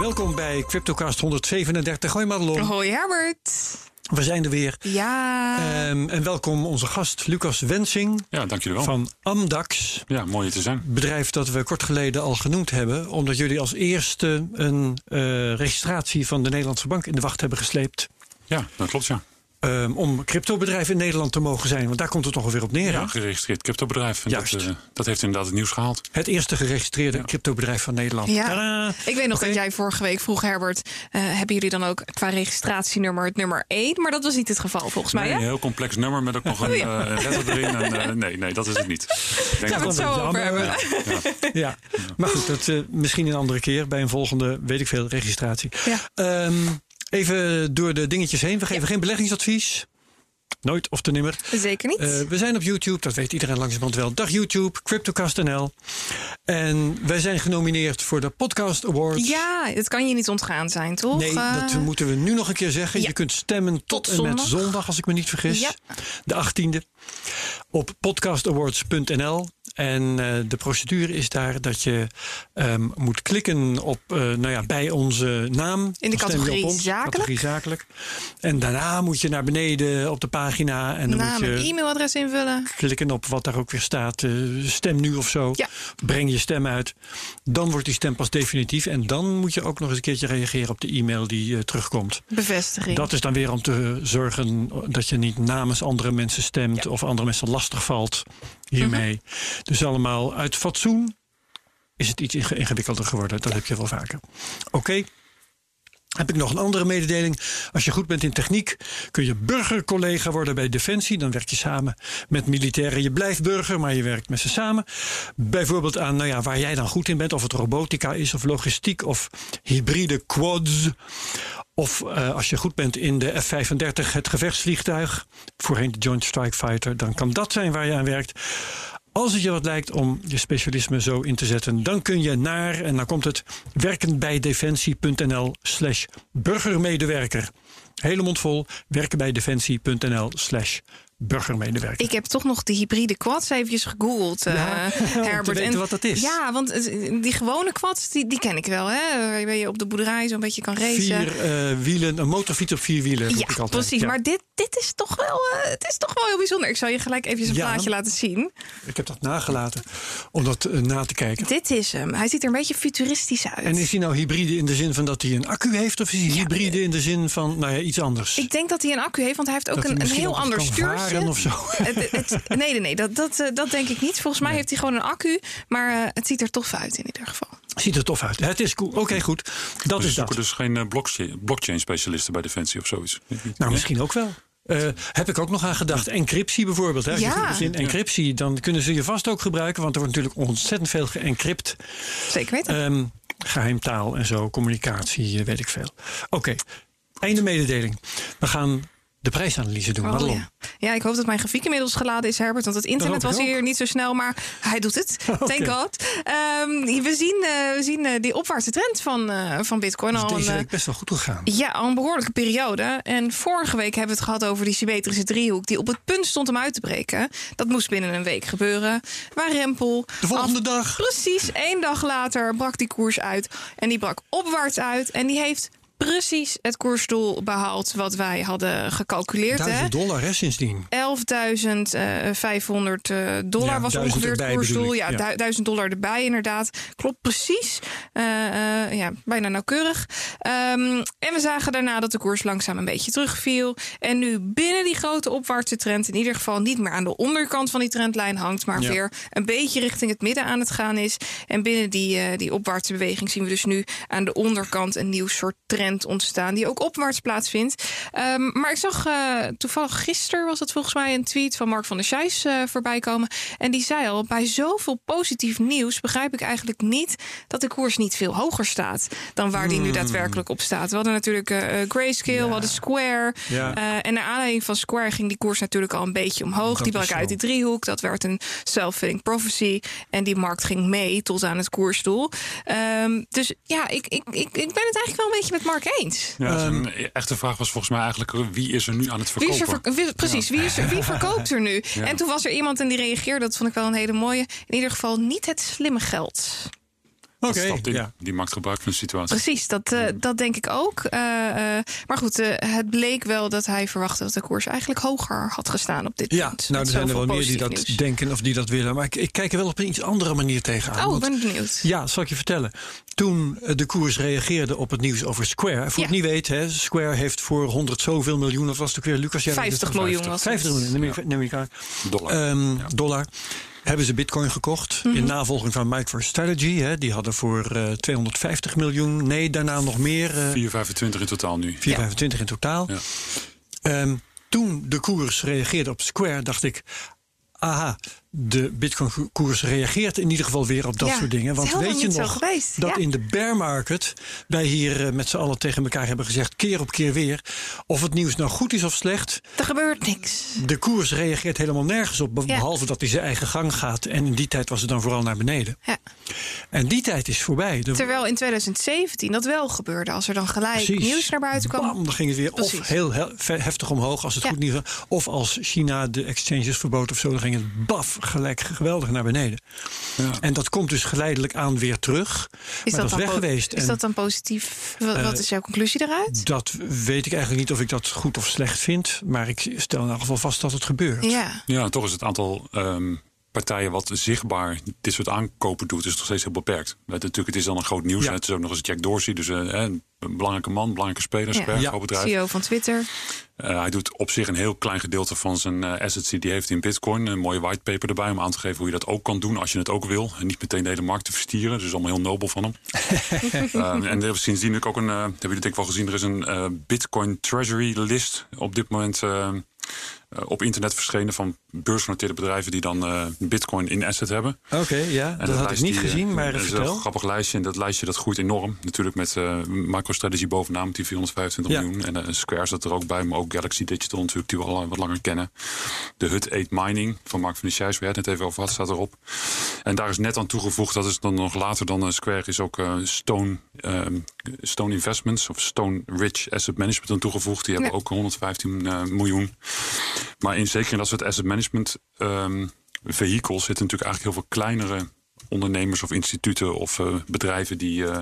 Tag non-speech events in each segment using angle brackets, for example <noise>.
Welkom bij CryptoCast 137. Hoi Madelon. Hoi Herbert. We zijn er weer. Ja. Ehm, en welkom onze gast Lucas Wensing Ja, dank jullie wel. van Amdax. Ja, mooi hier te zijn. Bedrijf dat we kort geleden al genoemd hebben. Omdat jullie als eerste een eh, registratie van de Nederlandse bank in de wacht hebben gesleept. Ja, dat klopt ja. Ehm, om cryptobedrijf in Nederland te mogen zijn. Want daar komt het toch alweer op neer. Ja, geregistreerd cryptobedrijf. En Juist. Dat, eh, dat heeft inderdaad het nieuws gehaald. Het eerste geregistreerde Ja. cryptobedrijf van Nederland. Ja. Tadaa! Ik weet nog dat jij vorige week vroeg, Herbert, eh, hebben jullie dan ook qua registratienummer het nummer 1? Maar dat was niet het geval volgens mij, hè? een heel complex nummer met ook nog een Oh, eh, letter erin. En, eh, <laughs> nee, nee, dat is het niet. Ik denk Gaan we dat het zo dat over hebben. ja, ja. Ja, maar goed, dat misschien een andere keer bij een volgende, weet ik veel, registratie. Ja. Ehm, even door de dingetjes heen. We geven geen beleggingsadvies. Nooit of te nimmer. Zeker niet. Eh, we zijn op YouTube, dat weet iedereen langzamerhand wel. Dag YouTube, CryptoCast.nl. En wij zijn genomineerd voor de Podcast Awards. ja, het kan je niet ontgaan zijn, toch? Nee, Eh, dat moeten we nu nog een keer zeggen. ja. Je kunt stemmen tot, Tot en met zondag. zondag, als ik me niet vergis. Ja. De 18e. Op podcastawards.nl. En eh, de procedure is daar dat je ehm, moet klikken op, eh, nou ja, bij onze naam. In de categorie ons, zakelijk. Categorie zakelijk. En daarna moet je naar beneden op de pagina. En dan naam moet je e-mailadres invullen. klikken op wat daar ook weer staat. eh, stem nu of zo. Ja. Breng je stem uit. Dan wordt die stem pas definitief. En dan moet je ook nog eens een keertje reageren op de e-mail die terugkomt. Bevestiging. Dat is dan weer om te zorgen dat je niet namens andere mensen stemt of andere mensen lastig valt hiermee. Mhm. Dus allemaal uit fatsoen is het iets inge- ingewikkelder geworden. Dat heb je wel vaker. Oké. Heb ik nog een andere mededeling. Als je goed bent in techniek, kun je burgercollega worden bij Defensie. Dan werk je samen met militairen. Je blijft burger, maar je werkt met ze samen. Bijvoorbeeld aan nou ja, waar jij dan goed in bent. Of het robotica is, of logistiek, of hybride quads. Of eh, als je goed bent in de F-35, het gevechtsvliegtuig. Voorheen de Joint Strike Fighter. Dan kan dat zijn waar je aan werkt. Als het je wat lijkt om je specialisme zo in te zetten, dan kun je naar, en dan komt het, werkenbijdefensie.nl slash burgermedewerker. Hele mond vol, werkenbijdefensie.nl slash burgermedewerker. Ik heb toch nog de hybride quads eventjes gegoogeld, eh, <laughs> Ja, te Herbert. weten wat dat is. Ja, want het- die gewone quads, die, die ken ik wel. Hè? Waar je op de boerderij zo'n beetje kan racen. Vier eh, wielen, een motorfiets op vier wielen. ik Ja, altijd. precies. Ja. Maar dit, dit is toch wel, eh, het is toch wel heel bijzonder. Ik zal je gelijk even een Ja. plaatje laten zien. Ik heb dat nagelaten om dat eh, na te kijken. Dit is hem. Hij ziet er een beetje futuristisch uit. En is hij nou hybride in de zin van dat hij een accu heeft? Of is hij hybride in de zin van nou ja, iets anders? Ik denk dat hij een accu heeft, want hij heeft ook Dat een, een heel ander kan of zo. Het- het- nee, nee, nee, dat, dat, eh, dat denk ik niet. Volgens mij heeft hij gewoon een accu, maar eh, het ziet er tof uit in ieder geval. Ziet er tof uit. Het is cool. Oké, goed. Dat Dus is we dat. zoeken dus geen eh, blockchain, blockchain specialisten bij Defensie of zoiets. Nou, misschien ook wel. Eh, heb ik ook nog aan gedacht. Encryptie bijvoorbeeld. Hè. Ja. in encryptie, dan kunnen ze je vast ook gebruiken. Want er wordt natuurlijk ontzettend veel geëncrypt. Zeker weten. Ehm, geheimtaal en zo, communicatie, weet ik veel. Oké, einde mededeling. We gaan de prijsanalyse doen. Oh, ja. ja, ik hoop dat mijn grafiek inmiddels geladen is, Herbert. Want het internet was ook. hier niet zo snel, maar hij doet het. <laughs> Thank. God. Ehm, we zien, eh, we zien eh, die opwaartse trend van, eh, van Bitcoin Dus al. deze week best wel goed gegaan. Ja, al een behoorlijke periode. En vorige week hebben we het gehad over die symmetrische driehoek... die op het punt stond om uit te breken. Dat moest binnen een week gebeuren. Waar Rempel... De volgende af- dag. Precies, één dag later brak die koers uit. En die brak opwaarts uit. En die heeft precies het koersdoel behaald... wat wij hadden gecalculeerd. hè? 1000 dollar hè, sindsdien. 11.500 eh, dollar Ja, was 1000 ongeveer het koersdoel. Ja, ja. du- 1000 dollar erbij inderdaad. Klopt precies. Eh, eh, ja, bijna nauwkeurig. Ehm, en we zagen daarna dat de koers langzaam een beetje terugviel. En nu binnen die grote opwaartse trend... in ieder geval niet meer aan de onderkant van die trendlijn hangt... maar Ja. weer een beetje richting het midden aan het gaan is. En binnen die, eh, die opwaartse beweging zien we dus nu aan de onderkant... een nieuw soort trend ontstaan die ook opwaarts plaatsvindt. Ehm, maar ik zag eh, toevallig gisteren was het volgens mij een tweet van Mark van der Scheijs eh, voorbij komen. En die zei al, bij zoveel positief nieuws begrijp ik eigenlijk niet dat de koers niet veel hoger staat dan waar die nu daadwerkelijk op staat. We hadden natuurlijk eh, Grayscale, we hadden Square. Ja. En naar aanleiding van Square ging die koers natuurlijk al een beetje omhoog. Dat die brak uit die driehoek. Dat werd een self-fulfilling prophecy. En die markt ging mee tot aan het koersdoel. Ehm, dus ja, ik, ik, ik, ik ben het eigenlijk wel een beetje met Mark eens. Ja, Ehm, een echte vraag was volgens mij eigenlijk wie is er nu aan het verkopen? er ver- wie- precies, wie, is er, wie verkoopt er nu? Ja. En toen was er iemand en die reageerde, dat vond ik wel een hele mooie. In ieder geval niet het slimme geld. Oké, stapt in. ja. Die maakt gebruik van de situatie. Precies, dat, eh, dat denk ik ook. Eh, eh, maar goed, eh, het bleek wel dat hij verwachtte dat de koers eigenlijk hoger had gestaan op dit Ja, punt. nou, er zijn er wel meer die dat nieuws. denken of die dat willen. Maar ik, ik kijk er wel op een iets andere manier tegenaan. Oh, ik ben benieuwd. Ja, zal ik je vertellen. Toen de koers reageerde op het nieuws over Square. Voor Ja. het niet weet, hè, Square heeft voor 100 zoveel miljoen. Dat was het ook weer Lucas. jij weet het 50 wel. miljoen was het. 50 miljoen, neem ik, aan. Dollar. Ehm, dollar. Hebben ze bitcoin gekocht Mhm. in navolging van MicroStrategy. Hè, die hadden voor eh, 250 miljoen. Nee, daarna nog meer. eh 4,25 in totaal nu. 425 in totaal. Ja. Ehm, toen de koers reageerde op Square, dacht ik. Aha, de Bitcoin-koers reageert in ieder geval weer op dat Ja, soort dingen. Want weet je nog geweest, dat ja. in de bear market wij hier eh, met z'n allen tegen elkaar hebben gezegd, keer op keer weer, of het nieuws nou goed is of slecht, Er gebeurt niks. de koers reageert helemaal nergens op, Ja. behalve dat hij zijn eigen gang gaat. En in die tijd was het dan vooral naar beneden. Ja. En die tijd is voorbij. De, Terwijl in 2017 dat wel gebeurde. Als er dan gelijk Precies. nieuws naar buiten kwam. Bam, dan ging het weer Precies. of heel heftig omhoog als het goed nieuws was. Of als China de exchanges verbood of zo, dan ging het baf gelijk geweldig naar beneden. Ja. En dat komt dus geleidelijk aan weer terug. Is maar dat, dat is dan weg geweest. Is En dat dan positief? Wat, wat Eh, is jouw conclusie daaruit? dat weet ik eigenlijk niet of ik dat goed of slecht vind. Maar ik stel in elk geval vast dat het gebeurt. Ja. Ja, toch is het aantal ehm, partijen wat zichtbaar dit soort aankopen doet, is nog steeds heel beperkt. Het, natuurlijk, het is dan een groot nieuws. Ja. Het is ook nog eens Jack Dorsey, dus eh, een belangrijke man, belangrijke speler, Ja. Ja. bedrijf. CEO van Twitter. Eh, hij doet op zich een heel klein gedeelte van zijn eh, assets die hij heeft in Bitcoin. Een mooie whitepaper erbij om aan te geven hoe je dat ook kan doen als je het ook wil. En niet meteen de hele markt te verstieren. Dus allemaal heel nobel van hem. <laughs> Eh, en er is sindsdien ook een, uh, hebben jullie denk ik wel gezien, er is een Bitcoin Treasury list op dit moment. Eh, op internet verschenen van beursgenoteerde bedrijven die dan eh, Bitcoin in asset hebben. Oké, ja, dat had ik niet die, eh, gezien, maar dat is vertel. een grappig lijstje. En dat lijstje dat groeit enorm. Natuurlijk met eh MicroStrategy bovenaan met die 425 Ja. miljoen. En eh, Square zat er ook bij, maar ook Galaxy Digital natuurlijk, die we al wat langer kennen. De HUD 8 Mining van Mark van der Scheijs, waar het net even over had, staat erop. En daar is net aan toegevoegd, dat is dan nog later dan Square, is ook eh, Stone, ehm, Stone Investments of Stone Rich Asset Management aan toegevoegd. Die hebben Ja. ook 115 eh, miljoen. Maar in, zeker in dat soort asset management ehm vehicles zitten natuurlijk eigenlijk heel veel kleinere ondernemers of instituten of eh, bedrijven die eh,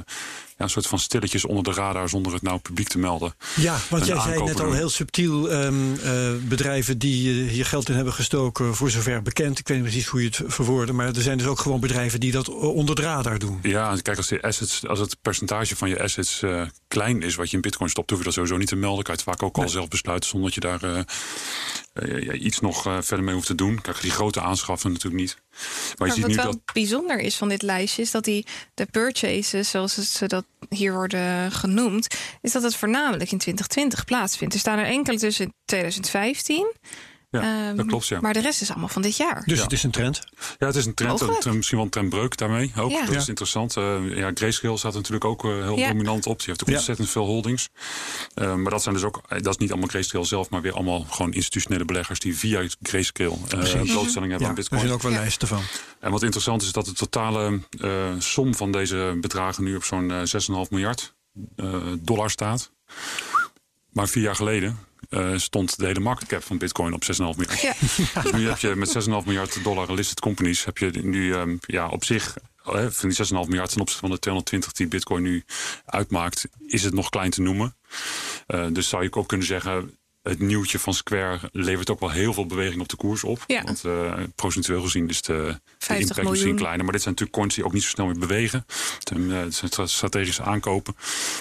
ja, een soort van stilletjes onder de radar zonder het nou publiek te melden. Ja, want een jij zei net al heel subtiel ehm, eh, bedrijven die eh, hier geld in hebben gestoken, voor zover bekend. Ik weet niet precies hoe je het verwoordde, maar er zijn dus ook gewoon bedrijven die dat onder de radar doen. Ja, en kijk, als, de assets, als het percentage van je assets eh, klein is wat je in bitcoin stopt, hoef je dat sowieso niet te melden. Kan je het vaak ook al zelf besluiten zonder dat je daar eh, eh, ja, iets nog eh, verder mee hoeft te doen. Kijk, die grote aanschaffen natuurlijk niet. Maar je Maar ziet wat nu wel dat. bijzonder is van dit lijstje... is dat die, de purchases, zoals het- ze dat hier worden genoemd... is dat het voornamelijk in 2020 plaatsvindt. Er staan er enkele tussen in 2015. Ja, ehm, dat klopt, ja. Maar de rest is allemaal van dit jaar. Dus Ja. het is een trend. Ja, het is een trend, een- misschien wel een trendbreuk daarmee ook. Ja. Dat Ja. is interessant. Eh, ja, Grayscale staat er natuurlijk ook eh, heel Ja. dominant op. Die heeft ook Ja. ontzettend veel holdings. Eh, maar dat zijn dus ook, eh, dat is niet allemaal Grayscale zelf, maar weer allemaal gewoon institutionele beleggers die via Grayscale eh blootstelling hebben Ja, aan er Bitcoin. zijn ook wel Ja. lijsten van. En wat interessant is, is dat de totale eh, som van deze bedragen nu op zo'n eh, 6,5 miljard eh, dollar staat. Maar vier jaar geleden eh, stond de hele market cap van Bitcoin op 6,5 miljard. Ja. Dus <laughs> nu heb je met 6,5 miljard dollar listed companies, heb je nu ehm, ja, op zich, eh, van die 6,5 miljard ten opzichte van de 220 die Bitcoin nu uitmaakt, is het nog klein te noemen. Eh, dus zou je ook kunnen zeggen. Het nieuwtje van Square levert ook wel heel veel beweging op de koers op. Ja. Want procentueel gezien is de, de 50 impact misschien miljoen. kleiner. Maar dit zijn natuurlijk coins die ook niet zo snel meer bewegen. Het zijn, strategische aankopen.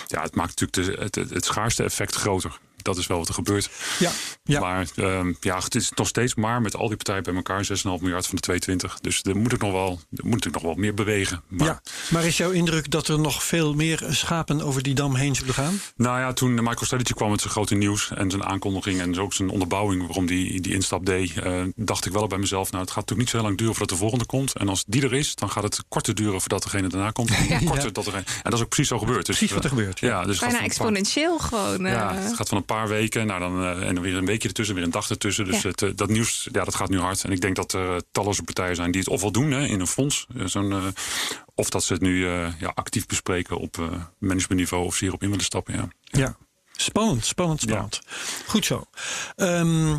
Ja, het maakt natuurlijk de, het, het, het schaarste effect groter. Dat is wel wat er gebeurt. Ja, ja. Maar ehm, ja, het is nog steeds maar met al die partijen bij elkaar 6,5 miljard van de 22. Dus er moet, ik nog wel, er moet natuurlijk nog wel meer bewegen. Maar ja. Maar is jouw indruk dat er nog veel meer schapen over die dam heen zullen gaan? Nou ja, toen de MicroStrategy kwam met zijn grote nieuws en zijn aankondiging en ook zijn onderbouwing waarom die, die instap deed, eh, dacht ik wel bij mezelf, nou het gaat natuurlijk niet zo heel lang duren voordat de volgende komt. En als die er is, dan gaat het korter duren voordat degene daarna komt. <laughs> En korter Ja. dat er, en dat is ook precies zo gebeurd. Dus, Precies wat er eh, gebeurt. Ja. Ja, dus het gaat Bijna exponentieel gewoon. eh. Ja, het gaat van een paar weken nou dan, eh, en dan weer een weekje ertussen, weer een dag ertussen. Dus Ja. het, eh, dat nieuws, ja, dat gaat nu hard. En ik denk dat er eh, talloze partijen zijn die het ofwel doen hè, in een fonds. zo'n, eh, of dat ze het nu eh, ja, actief bespreken op eh, managementniveau of ze hierop in willen stappen. Ja. Ja. Spannend, spannend, spannend. Goed zo. Ehm,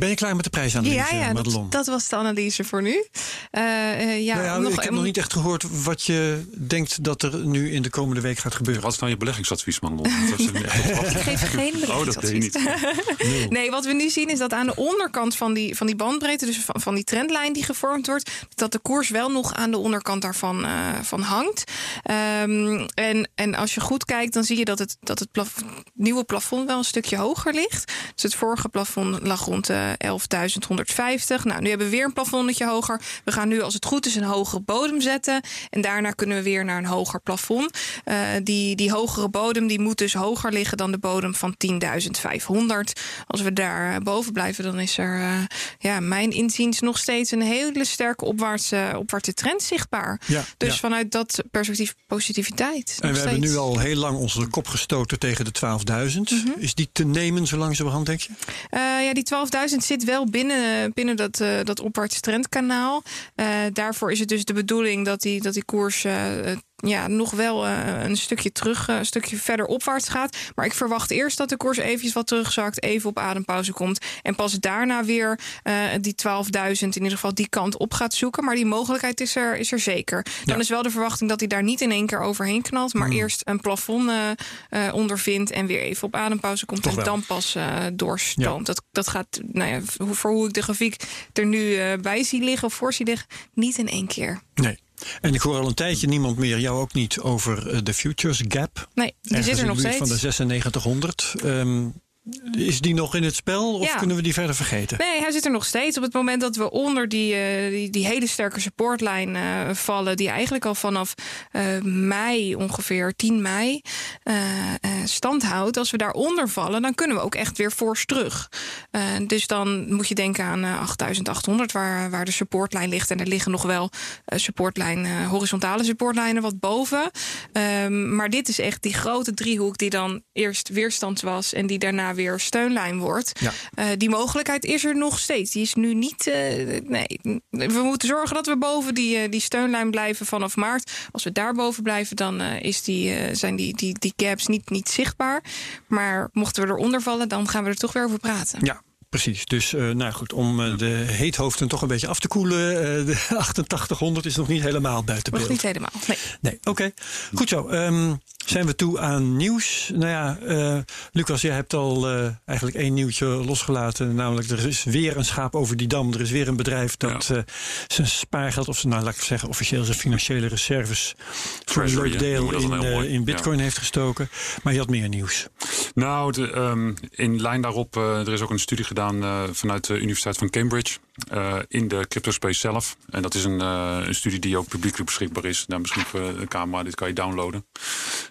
Ben je klaar met de prijsanalyse, Ja, ja Madelon? dat, dat was de analyse voor nu. Eh, eh, ja, nou ja, nog, ik heb nog niet echt gehoord wat je denkt dat er nu in de komende week gaat gebeuren. Wat is nou je beleggingsadvies, man? <laughs> <laughs> Ik geef geen Oh, dat deed je niet. <laughs> Nee, wat we nu zien is dat aan de onderkant van die, van die bandbreedte, dus van, van die trendlijn die gevormd wordt, dat de koers wel nog aan de onderkant daarvan eh, van hangt. Ehm, en, en als je goed kijkt, dan zie je dat het, dat het plaf- nieuwe plafond wel een stukje hoger ligt. Dus het vorige plafond lag rond de 11.150. Nou, nu hebben we weer een plafondetje hoger. We gaan nu, als het goed is, een hogere bodem zetten. En daarna kunnen we weer naar een hoger plafond. Eh, die, die hogere bodem die moet dus hoger liggen dan de bodem van 10.500. Als we daar eh, boven blijven, dan is er, eh, ja, mijn inziens, nog steeds een hele sterke opwaartse, opwaartse trend zichtbaar. Ja, dus ja. vanuit dat perspectief positiviteit. En we hebben nu al heel lang onze kop gestoten tegen de 12.000. Mhm. Is die te nemen zo langzamerhand, denk je? Eh, ja, die 12.000 zit wel binnen, binnen dat, eh dat opwaarts trendkanaal. Eh, daarvoor is het dus de bedoeling dat die, dat die koers eh, ja, nog wel eh, een stukje terug, eh, een stukje verder opwaarts gaat. Maar ik verwacht eerst dat de koers eventjes wat terugzakt, even op adempauze komt. En pas daarna weer eh, die 12.000 in ieder geval die kant op gaat zoeken. Maar die mogelijkheid is er, is er zeker. Dan Ja. is wel de verwachting dat hij daar niet in één keer overheen knalt. Maar eerst een plafond eh, eh, ondervindt en weer even op adempauze komt. Toch en wel. dan pas doorstroomt. Dat, dat gaat, nou ja, voor hoe ik de grafiek er nu bij zie liggen of voor zie liggen, niet in één keer. Nee. En ik hoor al een tijdje niemand meer, jou ook niet, over eh, de Futures Gap. Nee, die Ergens zit er nog steeds. Van de 9600. Ehm, is die nog in het spel of Ja. kunnen we die verder vergeten? Nee, hij zit er nog steeds. Op het moment dat we onder die, eh, die, die hele sterke supportlijn eh, vallen, die eigenlijk al vanaf eh, mei ongeveer, 10 mei, stand houdt. Als we daaronder vallen, dan kunnen we ook echt weer fors terug. Dus dan moet je denken aan eh, 8800, waar, waar de supportlijn ligt. En er liggen nog wel supportlijn, horizontale supportlijnen wat boven. Ehm, maar dit is echt die grote driehoek die dan eerst weerstand was en die daarna weer steunlijn wordt. Ja. Eh, die mogelijkheid is er nog steeds. Die is nu niet. eh, nee, we moeten zorgen dat we boven die, eh, die steunlijn blijven vanaf maart. Als we daarboven blijven, dan is die, zijn die, die, die gaps niet, niet zichtbaar. Maar mochten we eronder vallen, dan gaan we er toch weer over praten. Ja, precies. Dus eh, nou goed, om eh, de heethoofden toch een beetje af te koelen. eh, de <laughs> 8800 is nog niet helemaal buiten Nog beeld. niet helemaal. Nee. Nee, oké. Goed zo. Ehm, zijn we toe aan nieuws? Nou ja, eh, Lucas, jij hebt al eh, eigenlijk één nieuwtje losgelaten. Namelijk, er is weer een schaap over die dam. Er is weer een bedrijf dat eh, zijn spaargeld, of zijn, nou laat ik zeggen, officieel zijn financiële reserves voor een Treasury, leuk deel in, eh, bitcoin heeft gestoken. Maar je had meer nieuws. Nou, de, ehm, in lijn daarop, er is ook een studie gedaan eh, vanuit de Universiteit van Cambridge eh, in de cryptospace zelf. En dat is een, eh, een studie die ook publiekelijk beschikbaar is. Nou, misschien voor de camera, dit kan je downloaden.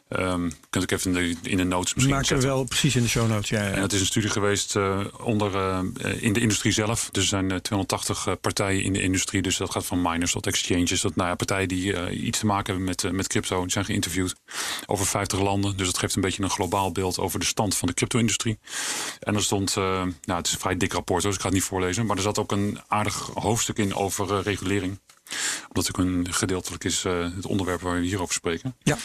Ehm kunt ik even in de, in de notes misschien Maak er zetten. wel precies in de show notes. Ja, ja. En het is een studie geweest eh, onder, eh, in de industrie zelf. Dus er zijn eh, 280 eh, partijen in de industrie. Dus dat gaat van miners tot exchanges. Tot nou ja, partijen die eh, iets te maken hebben met, eh, met crypto. Die zijn geïnterviewd over 50 landen. Dus dat geeft een beetje een globaal beeld over de stand van de crypto-industrie. En er stond, eh, nou het is een vrij dik rapport, dus ik ga het niet voorlezen. Maar er zat ook een aardig hoofdstuk in over eh, regulering omdat het ook een gedeeltelijk is eh, het onderwerp waar we hier over spreken. Ja.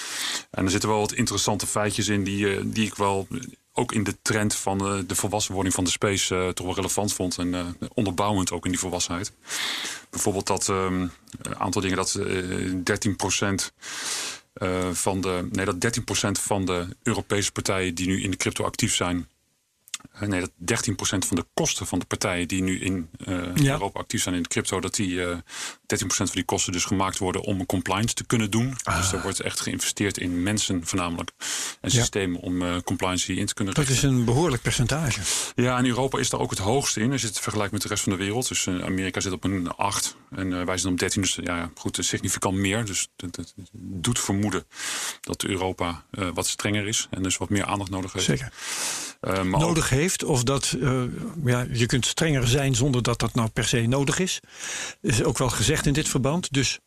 En er zitten wel wat interessante feitjes in die, eh, die ik wel ook in de trend van de volwassenwording van de space toch wel relevant vond. En onderbouwend ook in die volwassenheid. Bijvoorbeeld dat ehm, een aantal dingen dat eh 13 eh, van de, nee, dat 13% van de Europese partijen die nu in de crypto actief zijn. Eh, nee, dat 13% van de kosten van de partijen die nu in eh, Ja. Europa actief zijn in de crypto, dat die eh 13% van die kosten dus gemaakt worden om een compliance te kunnen doen. Dus er wordt echt geïnvesteerd in mensen voornamelijk. En Ja. systemen om eh, compliance in te kunnen Dat richten. is een behoorlijk percentage. Ja, en Europa is daar ook het hoogste in. Als je het vergelijkt met de rest van de wereld. Dus eh, Amerika zit op een 8 en eh, wij zitten op 13. Dus ja, goed, significant meer. Dus dat, dat doet vermoeden dat Europa wat strenger is. En dus wat meer aandacht nodig heeft. Zeker. Ook- nodig heeft. Of dat ja, je kunt strenger zijn zonder dat dat nou per se nodig is. Is ook wel gezegd in dit verband. Dus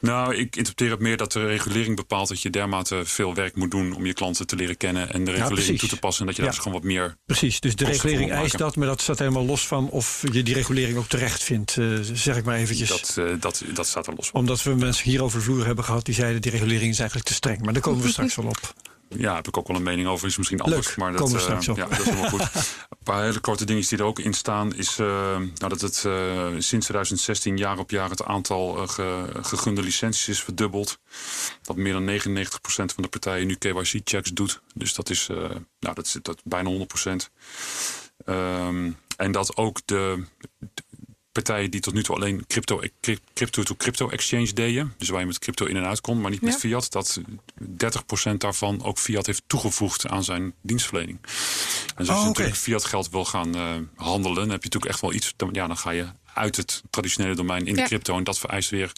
nou, ik interpreteer het meer dat de regulering bepaalt dat je dermate veel werk moet doen om je klanten te leren kennen en de regulering toe te passen. En dat je daar dus gewoon wat meer. precies, dus de regulering eist dat. Maar dat staat helemaal los van of je die regulering ook terecht vindt. eh, zeg ik maar eventjes. Dat, eh, dat, dat staat er los van. Omdat we mensen hier over de vloer hebben gehad die zeiden die regulering is eigenlijk te streng. Maar daar komen we straks wel op. ja, heb ik ook wel een mening over. Is misschien anders, Leuk, maar dat, komen we eh, straks op. ja, dat is helemaal goed. <laughs> Een paar hele korte dingen die er ook in staan is eh, nou, dat het eh, sinds 2016 jaar op jaar het aantal ge- gegunde licenties is verdubbeld. Dat meer dan 99% van de partijen nu KYC-checks doet. Dus dat is, nou, dat is dat bijna 100%. Ehm, en dat ook de partijen die tot nu toe alleen crypto, crypto to crypto exchange deden, dus waar je met crypto in en uit kon, maar niet met fiat, dat 30% daarvan ook fiat heeft toegevoegd aan zijn dienstverlening. En dus als Oh, je oké. natuurlijk fiat geld wil gaan eh, handelen, dan heb je natuurlijk echt wel iets, dan, ja, dan ga je uit het traditionele domein in de crypto. En dat vereist weer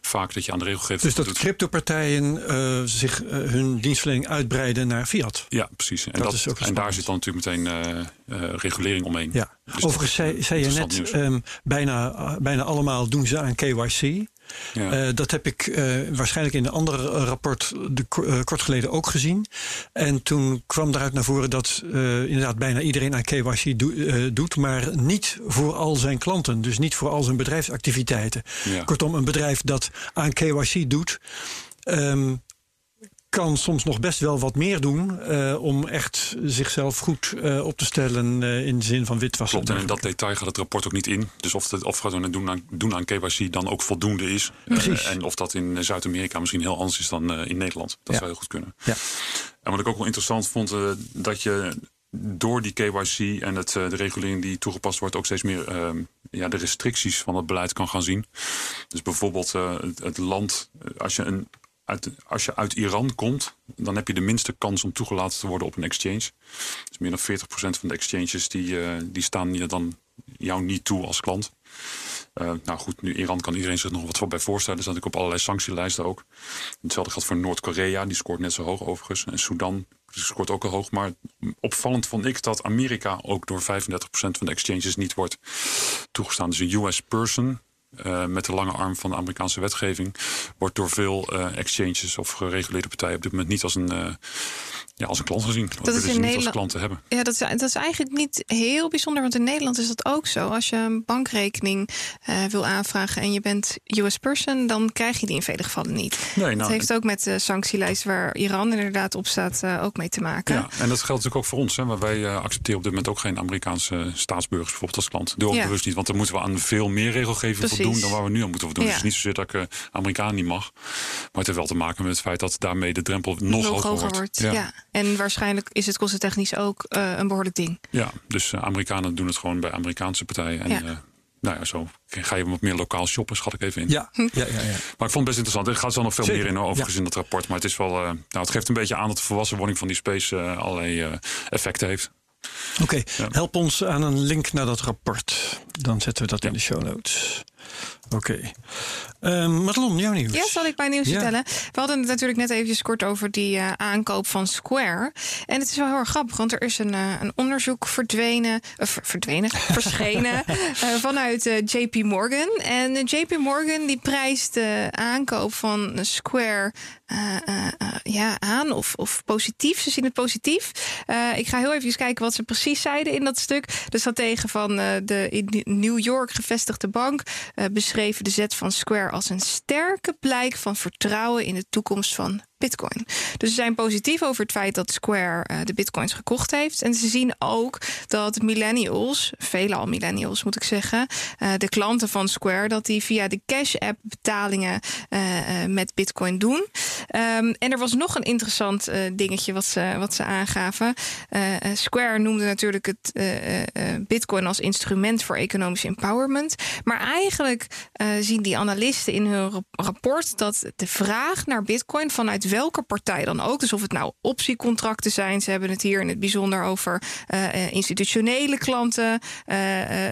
vaak dat je aan de regelgeving Dus dat voldoet. cryptopartijen eh, zich eh, hun dienstverlening uitbreiden naar fiat. Ja, precies. En, Dat dat, is ook en daar zit dan natuurlijk meteen eh, eh, regulering omheen. Ja. Dus Overigens zei, zei je net, ehm, bijna, bijna allemaal doen ze aan KYC. Ja. Eh, dat heb ik eh, waarschijnlijk in een ander eh, rapport de, ko- kort geleden ook gezien. En toen kwam daaruit naar voren dat inderdaad bijna iedereen aan KYC doe- doet, maar niet voor al zijn klanten. Dus niet voor al zijn bedrijfsactiviteiten. Ja. Kortom, een bedrijf dat aan KYC doet. ehm, kan soms nog best wel wat meer doen eh, om echt zichzelf goed eh, op te stellen eh, in de zin van witwassen. Klopt, en in dat detail gaat het rapport ook niet in. Dus of het of doen aan, doen aan KYC dan ook voldoende is. Precies. En of dat in Zuid-Amerika misschien heel anders is dan in Nederland. Dat Ja. zou heel goed kunnen. Ja. En wat ik ook wel interessant vond, dat je door die KYC en het, de regulering die toegepast wordt, ook steeds meer eh, ja, de restricties van het beleid kan gaan zien. Dus bijvoorbeeld het, het land, als je, een, als je uit Iran komt, dan heb je de minste kans om toegelaten te worden op een exchange. Dus meer dan 40% van de exchanges die, eh, die staan je dan jou niet toe als klant. Eh, nou goed, nu Iran kan iedereen zich nog wat voor bij voorstellen. Er staat natuurlijk op allerlei sanctielijsten ook. Hetzelfde geldt voor Noord-Korea, die scoort net zo hoog overigens. En Sudan scoort ook al hoog. Maar opvallend vond ik dat Amerika ook door 35% van de exchanges niet wordt toegestaan. Dus een US person, eh, met de lange arm van de Amerikaanse wetgeving, wordt door veel eh, exchanges of gereguleerde partijen op dit moment niet als een, eh, ja, als een klant gezien. Willen is in niet als Nederland- klant te hebben. Ja, dat is, dat is eigenlijk niet heel bijzonder, want in Nederland is dat ook zo. Als je een bankrekening eh, wil aanvragen en je bent US person, dan krijg je die in vele gevallen niet. Nee, dat nou, heeft ook met de sanctielijst waar Iran inderdaad op staat eh, ook mee te maken. Ja, en dat geldt natuurlijk ook voor ons. Hè, maar wij eh, accepteren op dit moment ook geen Amerikaanse staatsburgers bijvoorbeeld als klant. Doe ook Ja. bewust niet, want dan moeten we aan veel meer regelgeving Precies. voldoen dan waar we nu aan moeten voldoen. Ja. Dus het is niet zozeer dat ik Amerikaan niet mag. Maar het heeft wel te maken met het feit dat daarmee de drempel nog, hoger, wordt. Ja. En waarschijnlijk is het kostentechnisch ook eh, een behoorlijk ding. Ja, dus eh, Amerikanen doen het gewoon bij Amerikaanse partijen. En Ja. eh, nou ja, zo ga je wat meer lokaal shoppen, schat ik even in. Ja, ja, ja, ja. Maar ik vond het best interessant. Er gaat zo nog veel Zeker, meer in overigens ja. in dat rapport. Maar het is wel, eh, nou, het geeft een beetje aan dat de volwassenwording van die space allerlei eh, effecten heeft. Oké, Ja. help ons aan een link naar dat rapport. Dan zetten we dat in de show notes. Oké. Ehm Madelon, jouw nieuws. Ja, zal ik mijn nieuws Ja. vertellen? We hadden het natuurlijk net eventjes kort over die eh, aankoop van Square. En het is wel heel erg grappig, want er is een, eh, een onderzoek verdwenen, eh, ver- verdwenen, <laughs> verschenen vanuit JP Morgan. En JP Morgan die prijst de aankoop van Square ja, aan of, of positief. Ze zien het positief. Ik ga heel even kijken wat ze precies zeiden in dat stuk. De stratege van de in New York gevestigde bank eh, beschreven de zet van Square als een sterke blijk van vertrouwen in de toekomst van Bitcoin. Dus ze zijn positief over het feit dat Square eh, de Bitcoins gekocht heeft. En ze zien ook dat millennials, veelal millennials moet ik zeggen, eh, de klanten van Square, dat die via de Cash App betalingen eh, met Bitcoin doen. Ehm, en er was nog een interessant dingetje wat ze, wat ze aangaven. Square noemde natuurlijk het Bitcoin als instrument voor economische empowerment. Maar eigenlijk zien die analisten in hun rap- rapport dat de vraag naar Bitcoin vanuit welke partij dan ook, dus of het nou optiecontracten zijn, ze hebben het hier in het bijzonder over eh, eh, institutionele klanten, eh,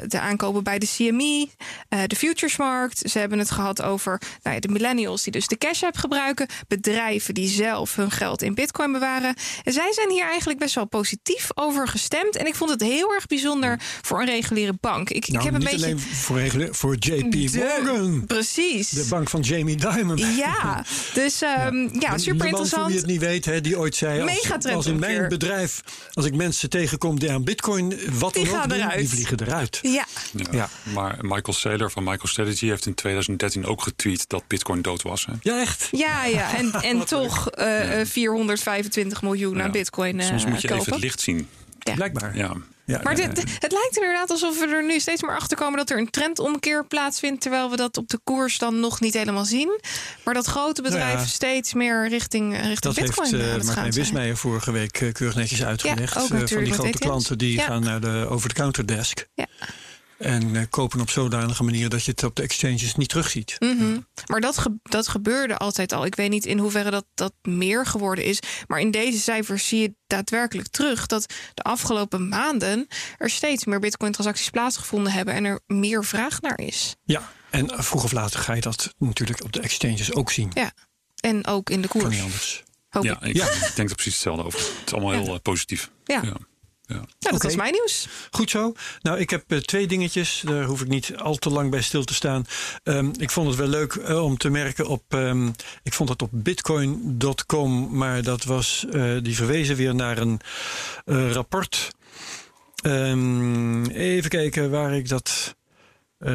de aankopen bij de CME, de futuresmarkt. Ze hebben het gehad over nou ja, de millennials die dus de cash app gebruiken, bedrijven die zelf hun geld in Bitcoin bewaren. En zij zijn hier eigenlijk best wel positief over gestemd. En ik vond het heel erg bijzonder voor een reguliere bank. Ik, Nou, ik heb een niet beetje. alleen voor, regula- voor JP De- Morgan. Precies. De bank van Jamie Dimon. Ja, <laughs> dus ehm, ja, De, de super interessant. wie het niet weet, hè, die ooit zei... Als, in mijn bedrijf, als ik mensen tegenkom die aan bitcoin wat Die dan ook gaan doen, eruit. die vliegen eruit. Ja, Ja. Ja. Maar Michael Saylor van MicroStrategy heeft in 2013 ook getweet dat Bitcoin dood was. Hè? Ja, echt. ja, ja. En, <laughs> en toch eh, eh, 425 miljoen aan Ja. bitcoin eh, Soms moet je even het licht zien. Ja. Blijkbaar. Ja. Ja, Maar dit, het lijkt inderdaad alsof we er nu steeds meer achter komen dat er een trendomkeer plaatsvindt. Terwijl we dat op de koers dan nog niet helemaal zien. Maar dat grote bedrijven Nou ja. steeds meer richting, eh, richting Dat Bitcoin heeft aan eh het gaan Martijn. Wismeijer vorige week eh, keurig netjes uitgelegd. ook Eh, van die grote klanten die gaan naar de over-the-counter desk. Ja. En eh, kopen op zodanige manier dat je het op de exchanges niet terugziet. Mhm. Maar dat, ge- dat gebeurde altijd al. Ik weet niet in hoeverre dat, dat meer geworden is. Maar in deze cijfers zie je daadwerkelijk terug dat de afgelopen maanden er steeds meer Bitcoin-transacties plaatsgevonden hebben en er meer vraag naar is. Ja, en vroeg of later ga je dat natuurlijk op de exchanges ook zien. Ja. En ook in de Kan koers. niet anders. Hoop Ja, ik. Ja. denk er precies hetzelfde over. Het is allemaal heel eh, positief. Ja. Ja. Ja. Nou, dat Oké. was mijn nieuws. Goed zo. Nou, ik heb eh, twee dingetjes. Daar hoef ik niet al te lang bij stil te staan. Ehm, ik vond het wel leuk eh, om te merken op. ehm, ik vond het op bitcoin.com, maar dat was. eh, die verwezen weer naar een eh, rapport. Ehm, even kijken waar ik dat. Eh,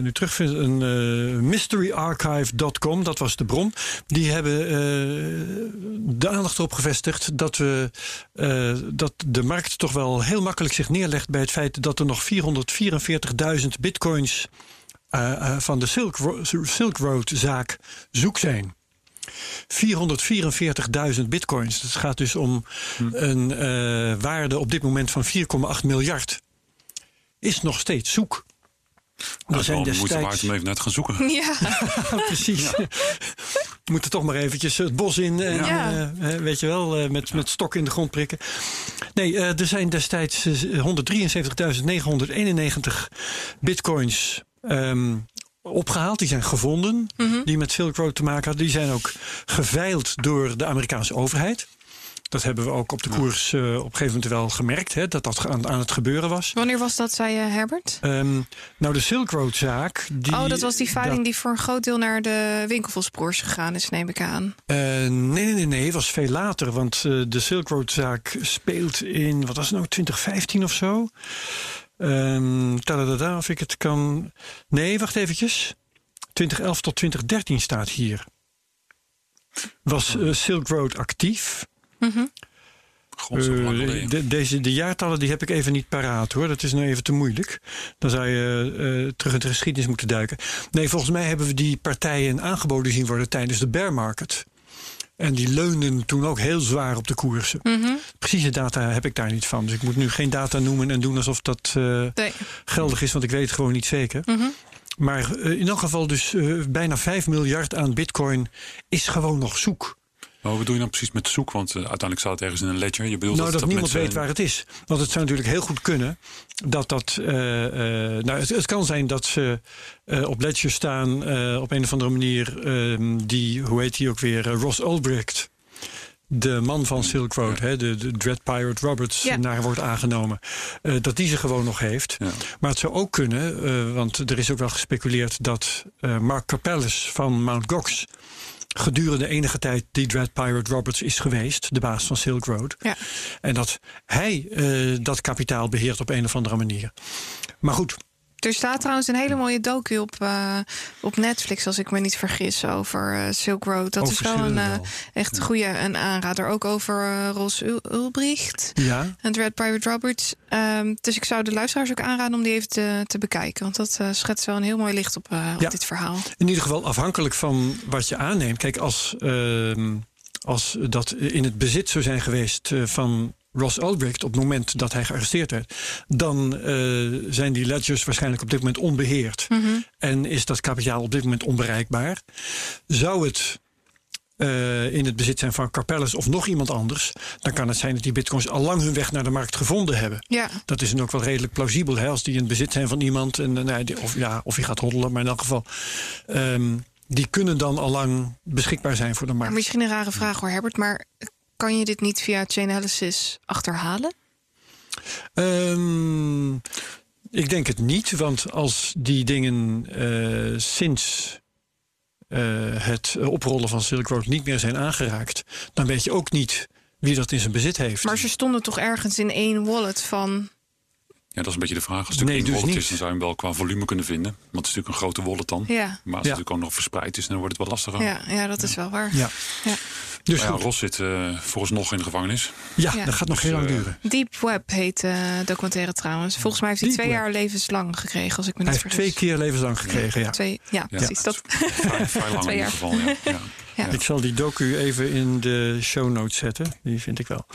nu terugvind. Een eh, mysteryarchive.com, dat was de bron. Die hebben eh, de aandacht erop gevestigd dat, we, dat de markt toch wel heel makkelijk zich neerlegt bij het feit dat er nog 444.000 bitcoins van de Silk, Silk Road zaak zoek zijn. 444.000 bitcoins. Het gaat dus om een eh, waarde op dit moment van 4,8 miljard. Is nog steeds zoek. Dat is moeite destijds- waard om even naar te gaan zoeken. <laughs> Ja, <laughs> precies. We moeten toch maar eventjes het bos in. En, Ja. eh, weet je wel, eh, met, met stok in de grond prikken. Nee, eh, er zijn destijds eh, 173.991 bitcoins ehm, opgehaald. Die zijn gevonden. Die met Silk Road te maken hadden. Die zijn ook geveild door de Amerikaanse overheid. Dat hebben we ook op de koers eh, op een gegeven moment wel gemerkt. Hè, dat dat aan, aan het gebeuren was. wanneer was dat, zei je Herbert? Ehm, nou, de Silk Road zaak. Die, oh, dat was die veiling dat- die voor een groot deel naar de winkelvelsbroers gegaan is, neem ik aan. Eh, nee, nee, nee, nee, het was veel later. Want eh, de Silk Road-zaak speelt in, wat was het nou, 2015 of zo? Ehm tadadada, of ik het kan... Nee, wacht eventjes. 2011 tot 2013 staat hier. Was eh, Silk Road actief? Eh, geleden. de, deze, de jaartallen die heb ik even niet paraat hoor. Dat is nou even te moeilijk. Dan zou je eh, terug in de geschiedenis moeten duiken. Nee, volgens mij hebben we die partijen aangeboden zien worden tijdens de bear market. En die leunden toen ook heel zwaar op de koersen. Mhm. Precieze data heb ik daar niet van. Dus ik moet nu geen data noemen en doen alsof dat eh, Nee. geldig is, want ik weet het gewoon niet zeker. Mhm. Maar in elk geval dus bijna 5 miljard aan bitcoin is gewoon nog zoek. Maar wat doe je dan precies met zoek? Want eh, uiteindelijk staat het ergens in een ledger. Je bedoelt nou, dat, dat, niemand mensen- weet waar het is. Want het zou natuurlijk heel goed kunnen dat dat. eh, eh, nou, het, het kan zijn dat ze eh, op Ledger staan eh, op een of andere manier. ehm, die, hoe heet die ook weer? eh, Ross Ulbricht. De man van Silk Road, hè, de, de Dread Pirate Roberts, Ja. naar wordt aangenomen. eh, dat die ze gewoon nog heeft. Ja. Maar het zou ook kunnen, eh, want er is ook wel gespeculeerd dat eh, Mark Capellis van Mount Gox gedurende enige tijd die Dread Pirate Roberts is geweest, de baas van Silk Road. Ja. En dat hij eh, dat kapitaal beheert op een of andere manier. Maar goed, Er staat trouwens een hele mooie docu op, eh, op Netflix, als ik me niet vergis, over eh, Silk Road. Dat Oh, is wel een eh, echt goede een aanrader. Ook over Ros Ul- Ulbricht ja, en Dread Pirate Roberts. Ehm, dus ik zou de luisteraars ook aanraden om die even te, te bekijken. Want dat schetst wel een heel mooi licht op, op Ja. dit verhaal. in ieder geval afhankelijk van wat je aanneemt. Kijk, als, ehm, als dat in het bezit zou zijn geweest van Ross Ulbricht op het moment dat hij gearresteerd werd, dan eh, zijn die ledgers waarschijnlijk op dit moment onbeheerd. En is dat kapitaal op dit moment onbereikbaar. Zou het eh, in het bezit zijn van Carpellis of nog iemand anders, dan kan het zijn dat die bitcoins al lang hun weg naar de markt gevonden hebben. Ja, Dat is dan ook wel redelijk plausibel hè, als die in het bezit zijn van iemand. En, eh, nou, of, ja, of je gaat hoddelen, maar in elk geval. ehm, die kunnen dan al lang beschikbaar zijn voor de maar markt. misschien een rare vraag hoor, Herbert. Maar kan je dit niet via Chainalysis achterhalen? Ehm, ik denk het niet, want als die dingen eh, sinds eh, het oprollen van Silk Road niet meer zijn aangeraakt, dan weet je ook niet wie dat in zijn bezit heeft. Maar ze stonden toch ergens in één wallet van. Ja, dat is een beetje de vraag. Als het Nee, nee, dus wallet niet. is, dan zou je hem wel qua volume kunnen vinden. Want het is natuurlijk een grote wallet dan. Ja, Maar als het Ja. natuurlijk ook nog verspreid is, dan wordt het wel lastiger. ja, ja dat is wel waar. Ja. Ja. Dus Maar ja, goed. Ros zit eh vooralsnog in de gevangenis. Ja, Ja. dat gaat nog Dus, heel lang eh, duren. Deep Web heet de documentaire trouwens. Volgens mij heeft hij Deep twee Web. jaar levenslang gekregen, als ik me Hij niet heeft vergis. twee keer levenslang gekregen, ja. Twee, ja, precies. Dat, Vrij, vrij <laughs> lang in Twee ieder jaar. geval. Ja. <laughs> Ja. Ik zal die docu even in de show notes zetten. Die vind ik wel.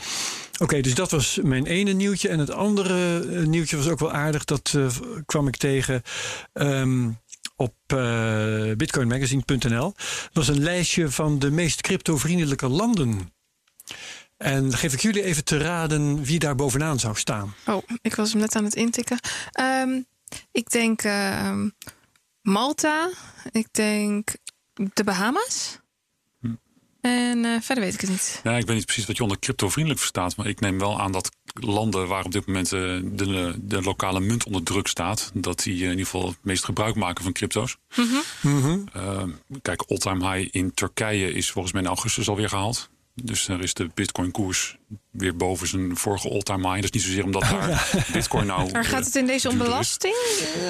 Oké, dus dat was mijn ene nieuwtje. En het andere eh, nieuwtje was ook wel aardig. Dat eh, kwam ik tegen ehm, op eh bitcoinmagazine.nl. Dat was een lijstje van de meest cryptovriendelijke landen. En geef ik jullie even te raden wie daar bovenaan zou staan. oh, ik was hem net aan het intikken. Ehm, ik denk ehm, Malta. Ik denk de Bahamas. En eh, verder weet ik het niet. Ja, ik weet niet precies wat je onder cryptovriendelijk verstaat. Maar ik neem wel aan dat landen waar op dit moment eh, de, de lokale munt onder druk staat. Dat die eh, in ieder geval het meest gebruik maken van crypto's. Mhm. Eh, kijk, all-time high in Turkije is volgens mij in augustus alweer gehaald. Dus daar is de bitcoin koers weer boven zijn vorige all-time high. Dat is niet zozeer omdat daar bitcoin nou... <laughs> Maar gaat het in deze om belasting?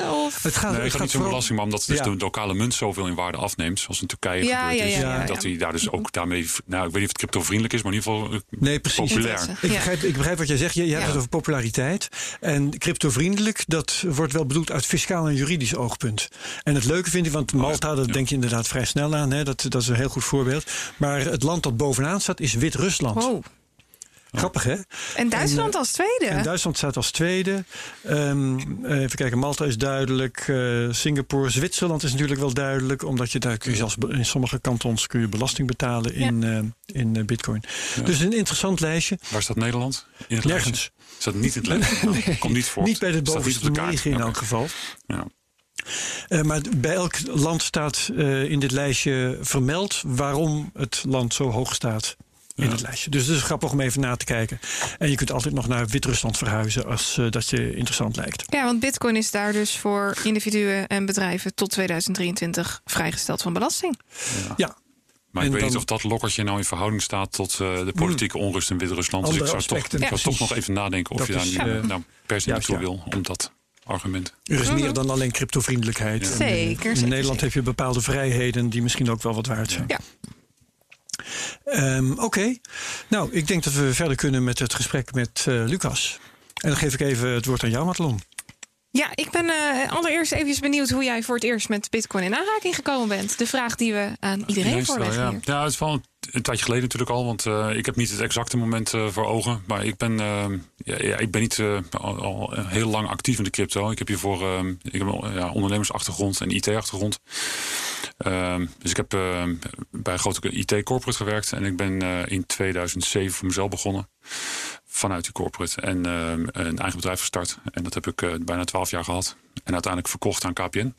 Eh, Of? Het gaat, Nee, het gaat niet om belasting, maar omdat dus Ja. de lokale munt zoveel in waarde afneemt. Zoals in Turkije Ja, gebeurd ja, is. ja, ja, dat ja. hij daar dus ook daarmee... Nou, ik weet niet of het cryptovriendelijk is, maar in ieder geval eh, Nee, precies. populair. Ik begrijp, ik begrijp wat jij zegt. Je, je hebt het over populariteit. En cryptovriendelijk, dat wordt wel bedoeld uit fiscaal en juridisch oogpunt. En het leuke vind ik, want Malta, dat ja. denk je inderdaad vrij snel aan. Hè? Dat, dat is een heel goed voorbeeld. Maar het land dat bovenaan staat is Wit-Rusland. Wow. Grappig hè? En Duitsland als tweede. En Duitsland staat als tweede. Ehm, even kijken, Malta is duidelijk. eh, Singapore, Zwitserland is natuurlijk wel duidelijk. Omdat je daar kun je zelfs in sommige kantons kun je belasting betalen in, eh, in eh, bitcoin. Dus een interessant lijstje. Waar staat Nederland? In het Nergens. lijstje? Staat niet in het <laughs> lijstje? Nou, Komt niet voor. Niet bij de bovenste de negen in elk geval. Ja. Eh, maar bij elk land staat eh, in dit lijstje vermeld waarom het land zo hoog staat in Ja. het lijstje. Dus het is grappig om even na te kijken. En je kunt altijd nog naar Wit-Rusland verhuizen als eh, dat je interessant lijkt. Ja, want bitcoin is daar dus voor individuen en bedrijven tot 2023 vrijgesteld van belasting. Ja, Maar ik En weet niet of dat lokkertje nou in verhouding staat tot eh, de politieke onrust in Wit-Rusland. Dus ik zou, toch, ik toch nog even nadenken of Dat je daar niet, eh, nou, per se naartoe ja. wil om dat argument. er is meer dan alleen cryptovriendelijkheid. En, Zeker, In zeker, Nederland zeker. heb je bepaalde vrijheden die misschien ook wel wat waard zijn. Ja. Ehm, Oké, nou ik denk dat we verder kunnen met het gesprek met eh, Lucas. En dan geef ik even het woord aan jou, Madelon. Ja, ik ben eh, allereerst even benieuwd hoe jij voor het eerst met bitcoin in aanraking gekomen bent. De vraag die we aan iedereen Meestal, voorleggen ja. hier. ja, het is wel een, een tijdje geleden natuurlijk al, want eh, ik heb niet het exacte moment eh, voor ogen. Maar ik ben, eh, ja, ja, ik ben niet eh, al, al heel lang actief in de crypto. Ik heb hiervoor eh, ik heb een ja, ondernemersachtergrond en IT-achtergrond. Ehm, dus ik heb eh, bij een grote IT-corporate gewerkt en ik ben eh, in 2007 voor mezelf begonnen. Vanuit die corporate en eh, een eigen bedrijf gestart. En dat heb ik eh, bijna 12 jaar gehad. En uiteindelijk verkocht aan KPN.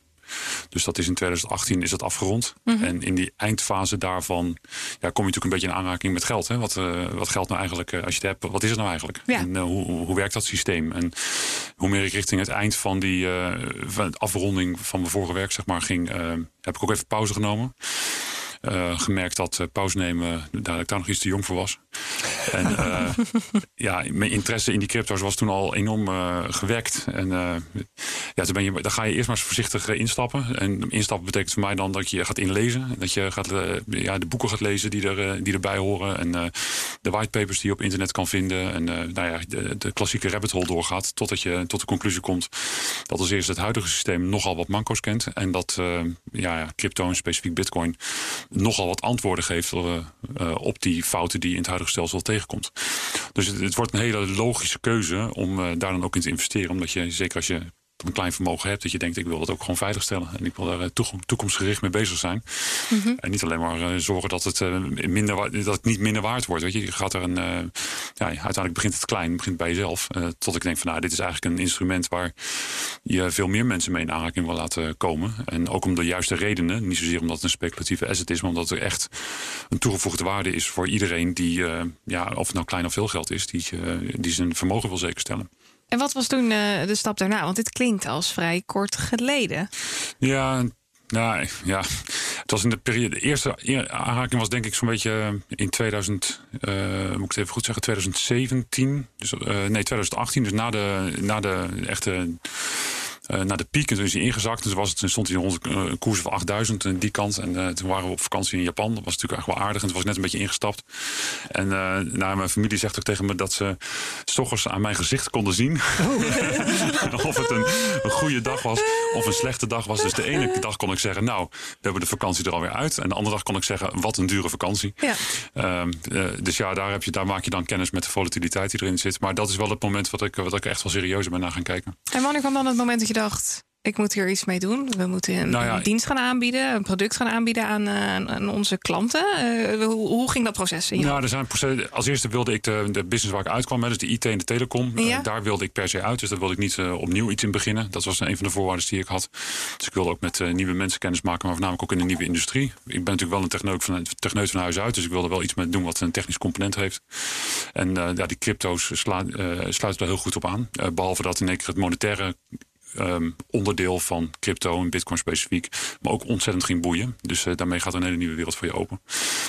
Dus dat is in 2018 is dat afgerond. En in die eindfase daarvan ja, kom je natuurlijk een beetje in aanraking met geld. Hè? Wat, eh, wat geld nou eigenlijk, eh, als je het hebt, wat is het nou eigenlijk? Ja. En eh, hoe, hoe werkt dat systeem? En hoe meer ik richting het eind van die van de afronding van mijn vorige werk zeg maar, ging, heb ik ook even pauze genomen. Eh, gemerkt dat eh, pauze nemen, daar ik daar nog iets te jong voor was. En eh, <laughs> ja, mijn interesse in die crypto's was toen al enorm gewekt. En ja, toen ben je, dan ga je eerst maar eens voorzichtig instappen. En instappen betekent voor mij dan dat je gaat inlezen. Dat je gaat, ja, de boeken gaat lezen die, er, die erbij horen. En de whitepapers die je op internet kan vinden. En nou ja, de, de klassieke rabbit hole doorgaat. Totdat je tot de conclusie komt dat als eerste het huidige systeem nogal wat manco's kent. En dat ja, ja, crypto en specifiek bitcoin nogal wat antwoorden geeft eh, eh, op die fouten die in het huidige stelsel tegenkomt. Dus het, het wordt een hele logische keuze om eh, daar dan ook in te investeren. Omdat je, zeker als je een klein vermogen hebt, dat je denkt, ik wil dat ook gewoon veiligstellen. En ik wil daar eh, toekom- toekomstgericht mee bezig zijn. En niet alleen maar eh, zorgen dat het, eh, minder, dat het niet minder waard wordt. Weet je, je gaat er een, ja, uiteindelijk begint het klein, begint bij jezelf. tot ik denk van, nou, dit is eigenlijk een instrument waar je veel meer mensen mee in aanraking wil laten komen. En ook om de juiste redenen. Niet zozeer omdat het een speculatieve asset is, maar omdat er echt een toegevoegde waarde is voor iedereen die, ja, of het nou klein of veel geld is, die, die zijn vermogen wil zekerstellen. En wat was toen eh, de stap daarna? Want dit klinkt als vrij kort geleden. Ja, Nou ja, het was in de periode. De eerste aanraking was denk ik zo'n beetje in 2000, uh, moet ik het even goed zeggen, 2017. Dus, nee, 2018. Dus na de, na de echte uh, naar de piek. En toen is hij ingezakt. Dus was het, stond hij rond een koers van 8000 in die kant. En uh, toen waren we op vakantie in Japan. Dat was natuurlijk echt wel aardig. En toen was ik net een beetje ingestapt. En uh, nou, mijn familie zegt ook tegen me dat ze stoggers aan mijn gezicht konden zien. Oh. <laughs> of het een, een, goede dag was of een slechte dag was. Dus de ene dag kon ik zeggen, nou, we hebben de vakantie er alweer uit. En de andere dag kon ik zeggen, wat een dure vakantie. Ja. Ehm, dus ja, daar, heb je, daar maak je dan kennis met de volatiliteit die erin zit. Maar dat is wel het moment wat ik, wat ik echt wel serieus ben naar gaan kijken. En wanneer kwam dan het moment dat je dacht, ik moet hier iets mee doen. We moeten een, nou ja, een dienst gaan aanbieden, een product gaan aanbieden aan, uh, aan onze klanten. Uh, hoe, hoe, ging dat proces? In nou, er zijn als eerste wilde ik de, de business waar ik uitkwam, dus de IT en de telecom. Ja. Uh, daar wilde ik per se uit, dus daar wilde ik niet opnieuw iets in beginnen. Dat was een van de voorwaarden die ik had. Dus ik wilde ook met nieuwe mensen kennis maken, maar voornamelijk ook in de nieuwe industrie. Ik ben natuurlijk wel een techneut van, techneut van huis uit, dus ik wilde wel iets met doen wat een technisch component heeft. En ja, die crypto's sla, sluiten er heel goed op aan. behalve dat in één keer het monetaire um, onderdeel van crypto en bitcoin specifiek. Maar ook ontzettend ging boeien. Dus uh, daarmee gaat een hele nieuwe wereld voor je open.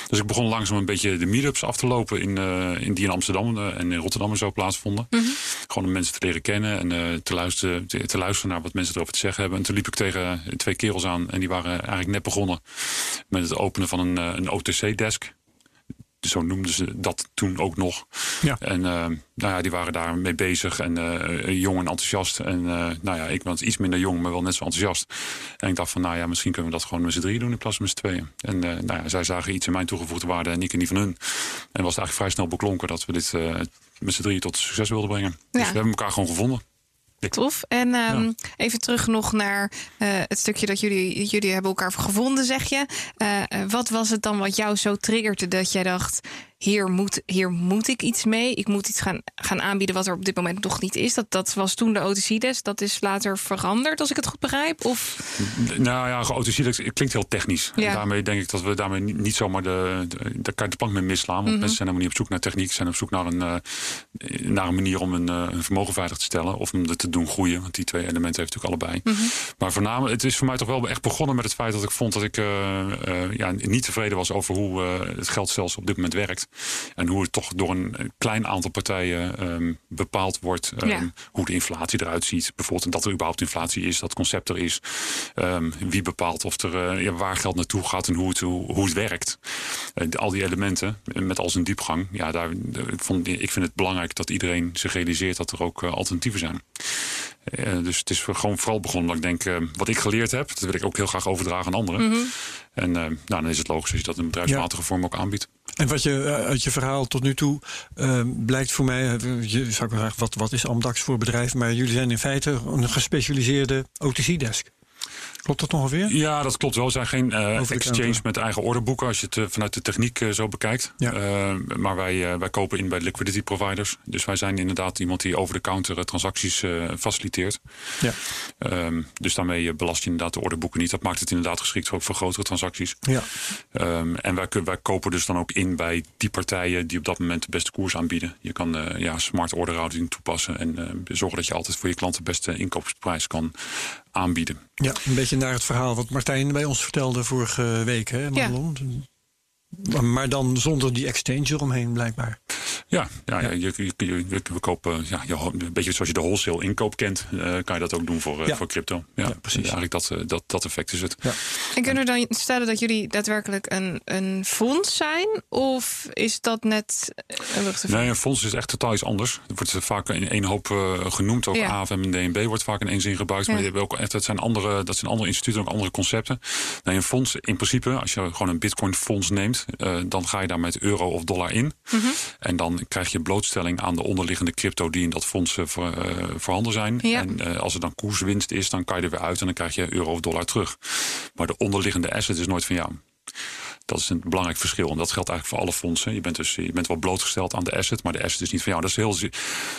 Dus ik begon langzaam een beetje de meetups af te lopen. In, uh, in die in Amsterdam uh, en in Rotterdam en zo plaatsvonden. Mm -hmm. Gewoon om mensen te leren kennen en te, luisteren, te, te, luisteren naar wat mensen erover te zeggen hebben. En toen liep ik tegen twee kerels aan. En die waren eigenlijk net begonnen met het openen van een, een OTC-desk zo noemden ze dat toen ook nog. Ja. En uh, nou ja, die waren daar mee bezig en uh, jong en enthousiast. En uh, nou ja, ik was iets minder jong, maar wel net zo enthousiast. En ik dacht van, nou ja, misschien kunnen we dat gewoon met z'n drieën doen in plaats van met z'n tweeën. En nou ja, zij zagen iets in mijn toegevoegde waarde en ik in die van hun. En was het eigenlijk vrij snel beklonken dat we dit met z'n drieën tot succes wilden brengen. Dus we hebben elkaar gewoon gevonden. Tof. En um, ja. even terug nog naar uh, het stukje dat jullie, jullie hebben elkaar gevonden, zeg je. Uh, wat was het dan wat jou zo triggerde dat jij dacht hier moet, hier moet ik iets mee. Ik moet iets gaan, gaan aanbieden wat er op dit moment nog niet is. Dat, dat was toen de OTC-des. Dat is later veranderd, als ik het goed begrijp? Of? Nou ja, OTC klinkt heel technisch. Ja. En daarmee denk ik dat we daarmee niet, zomaar de, de, de, de plank mee misslaan. Want mm -hmm. mensen zijn helemaal niet op zoek naar techniek. zijn op zoek naar een, uh, naar een manier om een, een, vermogen veilig te stellen. Of om het te doen groeien. Want die twee elementen heeft natuurlijk allebei. Mm -hmm. Maar voornamelijk, het is voor mij toch wel echt begonnen met het feit dat ik vond dat ik uh, ja, niet tevreden was over hoe het geldstelsel op dit moment werkt. En hoe het toch door een klein aantal partijen um, bepaald wordt. Um, ja. Hoe de inflatie eruit ziet. Bijvoorbeeld dat er überhaupt inflatie is, dat concept er is. Um, wie bepaalt of er, uh, ja, waar geld naartoe gaat en hoe het, hoe, hoe het werkt. Uh, al die elementen met al zijn diepgang. Ja, daar, ik, vond, ik vind het belangrijk dat iedereen zich realiseert dat er ook uh, alternatieven zijn. Uh, dus het is gewoon vooral begonnen dat ik denk, uh, wat ik geleerd heb, dat wil ik ook heel graag overdragen aan anderen. Mm -hmm. En uh, nou, dan is het logisch als je dat in bedrijfsmatige ja. vorm ook aanbiedt. En wat je uit je verhaal tot nu toe blijkt voor mij, je, zou ik vragen, wat, wat is Amdax voor bedrijf? Maar jullie zijn in feite een gespecialiseerde OTC-desk. Klopt dat ongeveer? Ja, dat klopt wel. We zijn geen uh, exchange met eigen orderboeken als je het uh, vanuit de techniek uh, zo bekijkt. Ja. maar wij, wij kopen in bij liquidity providers. Dus wij zijn inderdaad iemand die over de counter transacties faciliteert. Ja. Um, dus daarmee belast je inderdaad de orderboeken niet. Dat maakt het inderdaad geschikt voor, voor grotere transacties. Ja. Um, en wij, wij kopen dus dan ook in bij die partijen die op dat moment de beste koers aanbieden. Je kan ja, smart order routing toepassen en zorgen dat je altijd voor je klant de beste inkoopprijs kan aanbieden. Ja, een beetje naar het verhaal wat Martijn bij ons vertelde vorige week, hè, Marlon? Maar dan zonder die exchange eromheen, blijkbaar. Ja, ja, ja. Je, je, je, we kopen ja, een beetje zoals je de wholesale inkoop kent, uh, kan je dat ook doen voor, uh, voor crypto. Ja, ja precies. Eigenlijk dat, uh, dat, dat effect is het. Ja. En kunnen we dan stellen dat jullie daadwerkelijk een, een fonds zijn? Of is dat net een Nee, een fonds is echt totaal iets anders. Het wordt vaak in één hoop genoemd. Ook AFM en DNB wordt vaak in één zin gebruikt. Maar die hebben ook echt, dat, zijn andere, dat zijn andere instituten, ook andere concepten. Nee, een fonds in principe, als je gewoon een bitcoin fonds neemt, dan ga je daar met euro of dollar in. Mm -hmm. En dan krijg je blootstelling aan de onderliggende crypto die in dat fonds voor, uh, voorhanden zijn. Ja. En uh, als er dan koerswinst is, dan kan je er weer uit en dan krijg je euro of dollar terug. Maar de onderliggende asset is nooit van jou. Dat is een belangrijk verschil. En dat geldt eigenlijk voor alle fondsen. Je bent dus je bent wel blootgesteld aan de asset, maar de asset is niet van jou. Dat is, heel, dat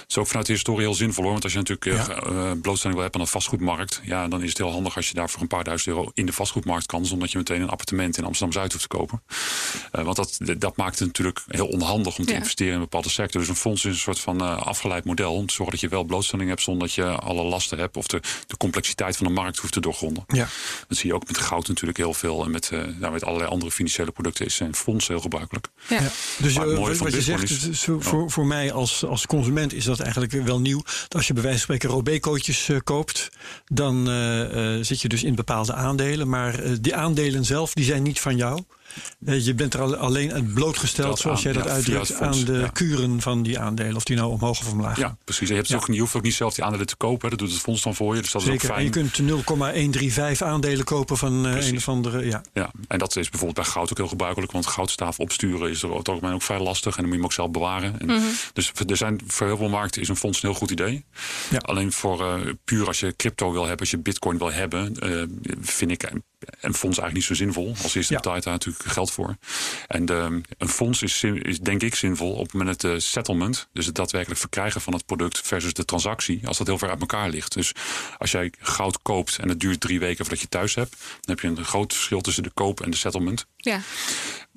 is ook vanuit de historie heel zinvol hoor. Want als je natuurlijk eh, eh, blootstelling wil hebben aan de vastgoedmarkt, ja, dan is het heel handig als je daar voor een paar duizend euro in de vastgoedmarkt kan, zonder dat je meteen een appartement in Amsterdam Zuid hoeft te kopen. Eh, want dat, dat maakt het natuurlijk heel onhandig om te Ja. investeren in een bepaalde sector. Dus een fonds is een soort van eh, afgeleid model om te zorgen dat je wel blootstelling hebt zonder dat je alle lasten hebt of de, de complexiteit van de markt hoeft te doorgronden. Ja. Dat zie je ook met goud natuurlijk heel veel. En met, eh, nou, met allerlei andere financiële producten is een fonds heel gebruikelijk. Ja. Ja. Dus Maar eh, wat, je zegt, is- is, zo- voor, voor mij als, als consument is dat eigenlijk wel nieuw. Dat Als je bij wijze van spreken Robecootjes eh, koopt, dan eh, eh, zit je dus in bepaalde aandelen. Maar eh, die aandelen zelf, die zijn niet van jou. Eh, je bent er al- alleen aan blootgesteld, Dat zoals aan- jij dat ja, uitdrukt, aan de ja. kuren van die aandelen. Of die nou omhoog of omlaag gaan. Ja, precies. Je, hebt Ja. ook, je hoeft ook niet zelf die aandelen te kopen. hè. Dat doet het fonds dan voor je. Dus dat is ook En je fijn. kunt 0,135 aandelen kopen van eh, Precies. een of andere. Ja. Ja, en dat is bijvoorbeeld bij goud ook heel gebruikelijk. Want goudstaaf opsturen is er algemeen ook vrij lastig. En dan moet je hem ook zelf bewaren. En Dus er zijn, voor heel veel markten is een fonds een heel goed idee. Ja. Alleen voor eh, puur als je crypto wil hebben, als je bitcoin wil hebben, eh, vind ik een fonds eigenlijk niet zo zinvol. Als eerste Ja. betaal je daar natuurlijk geld voor. En de, een fonds is, zin- is denk ik zinvol op het moment het eh, settlement, dus het daadwerkelijk verkrijgen van het product versus de transactie, als dat heel ver uit elkaar ligt. Dus als jij goud koopt en het duurt drie weken voordat je het thuis hebt, dan heb je een groot verschil tussen de koop en de settlement. Ja.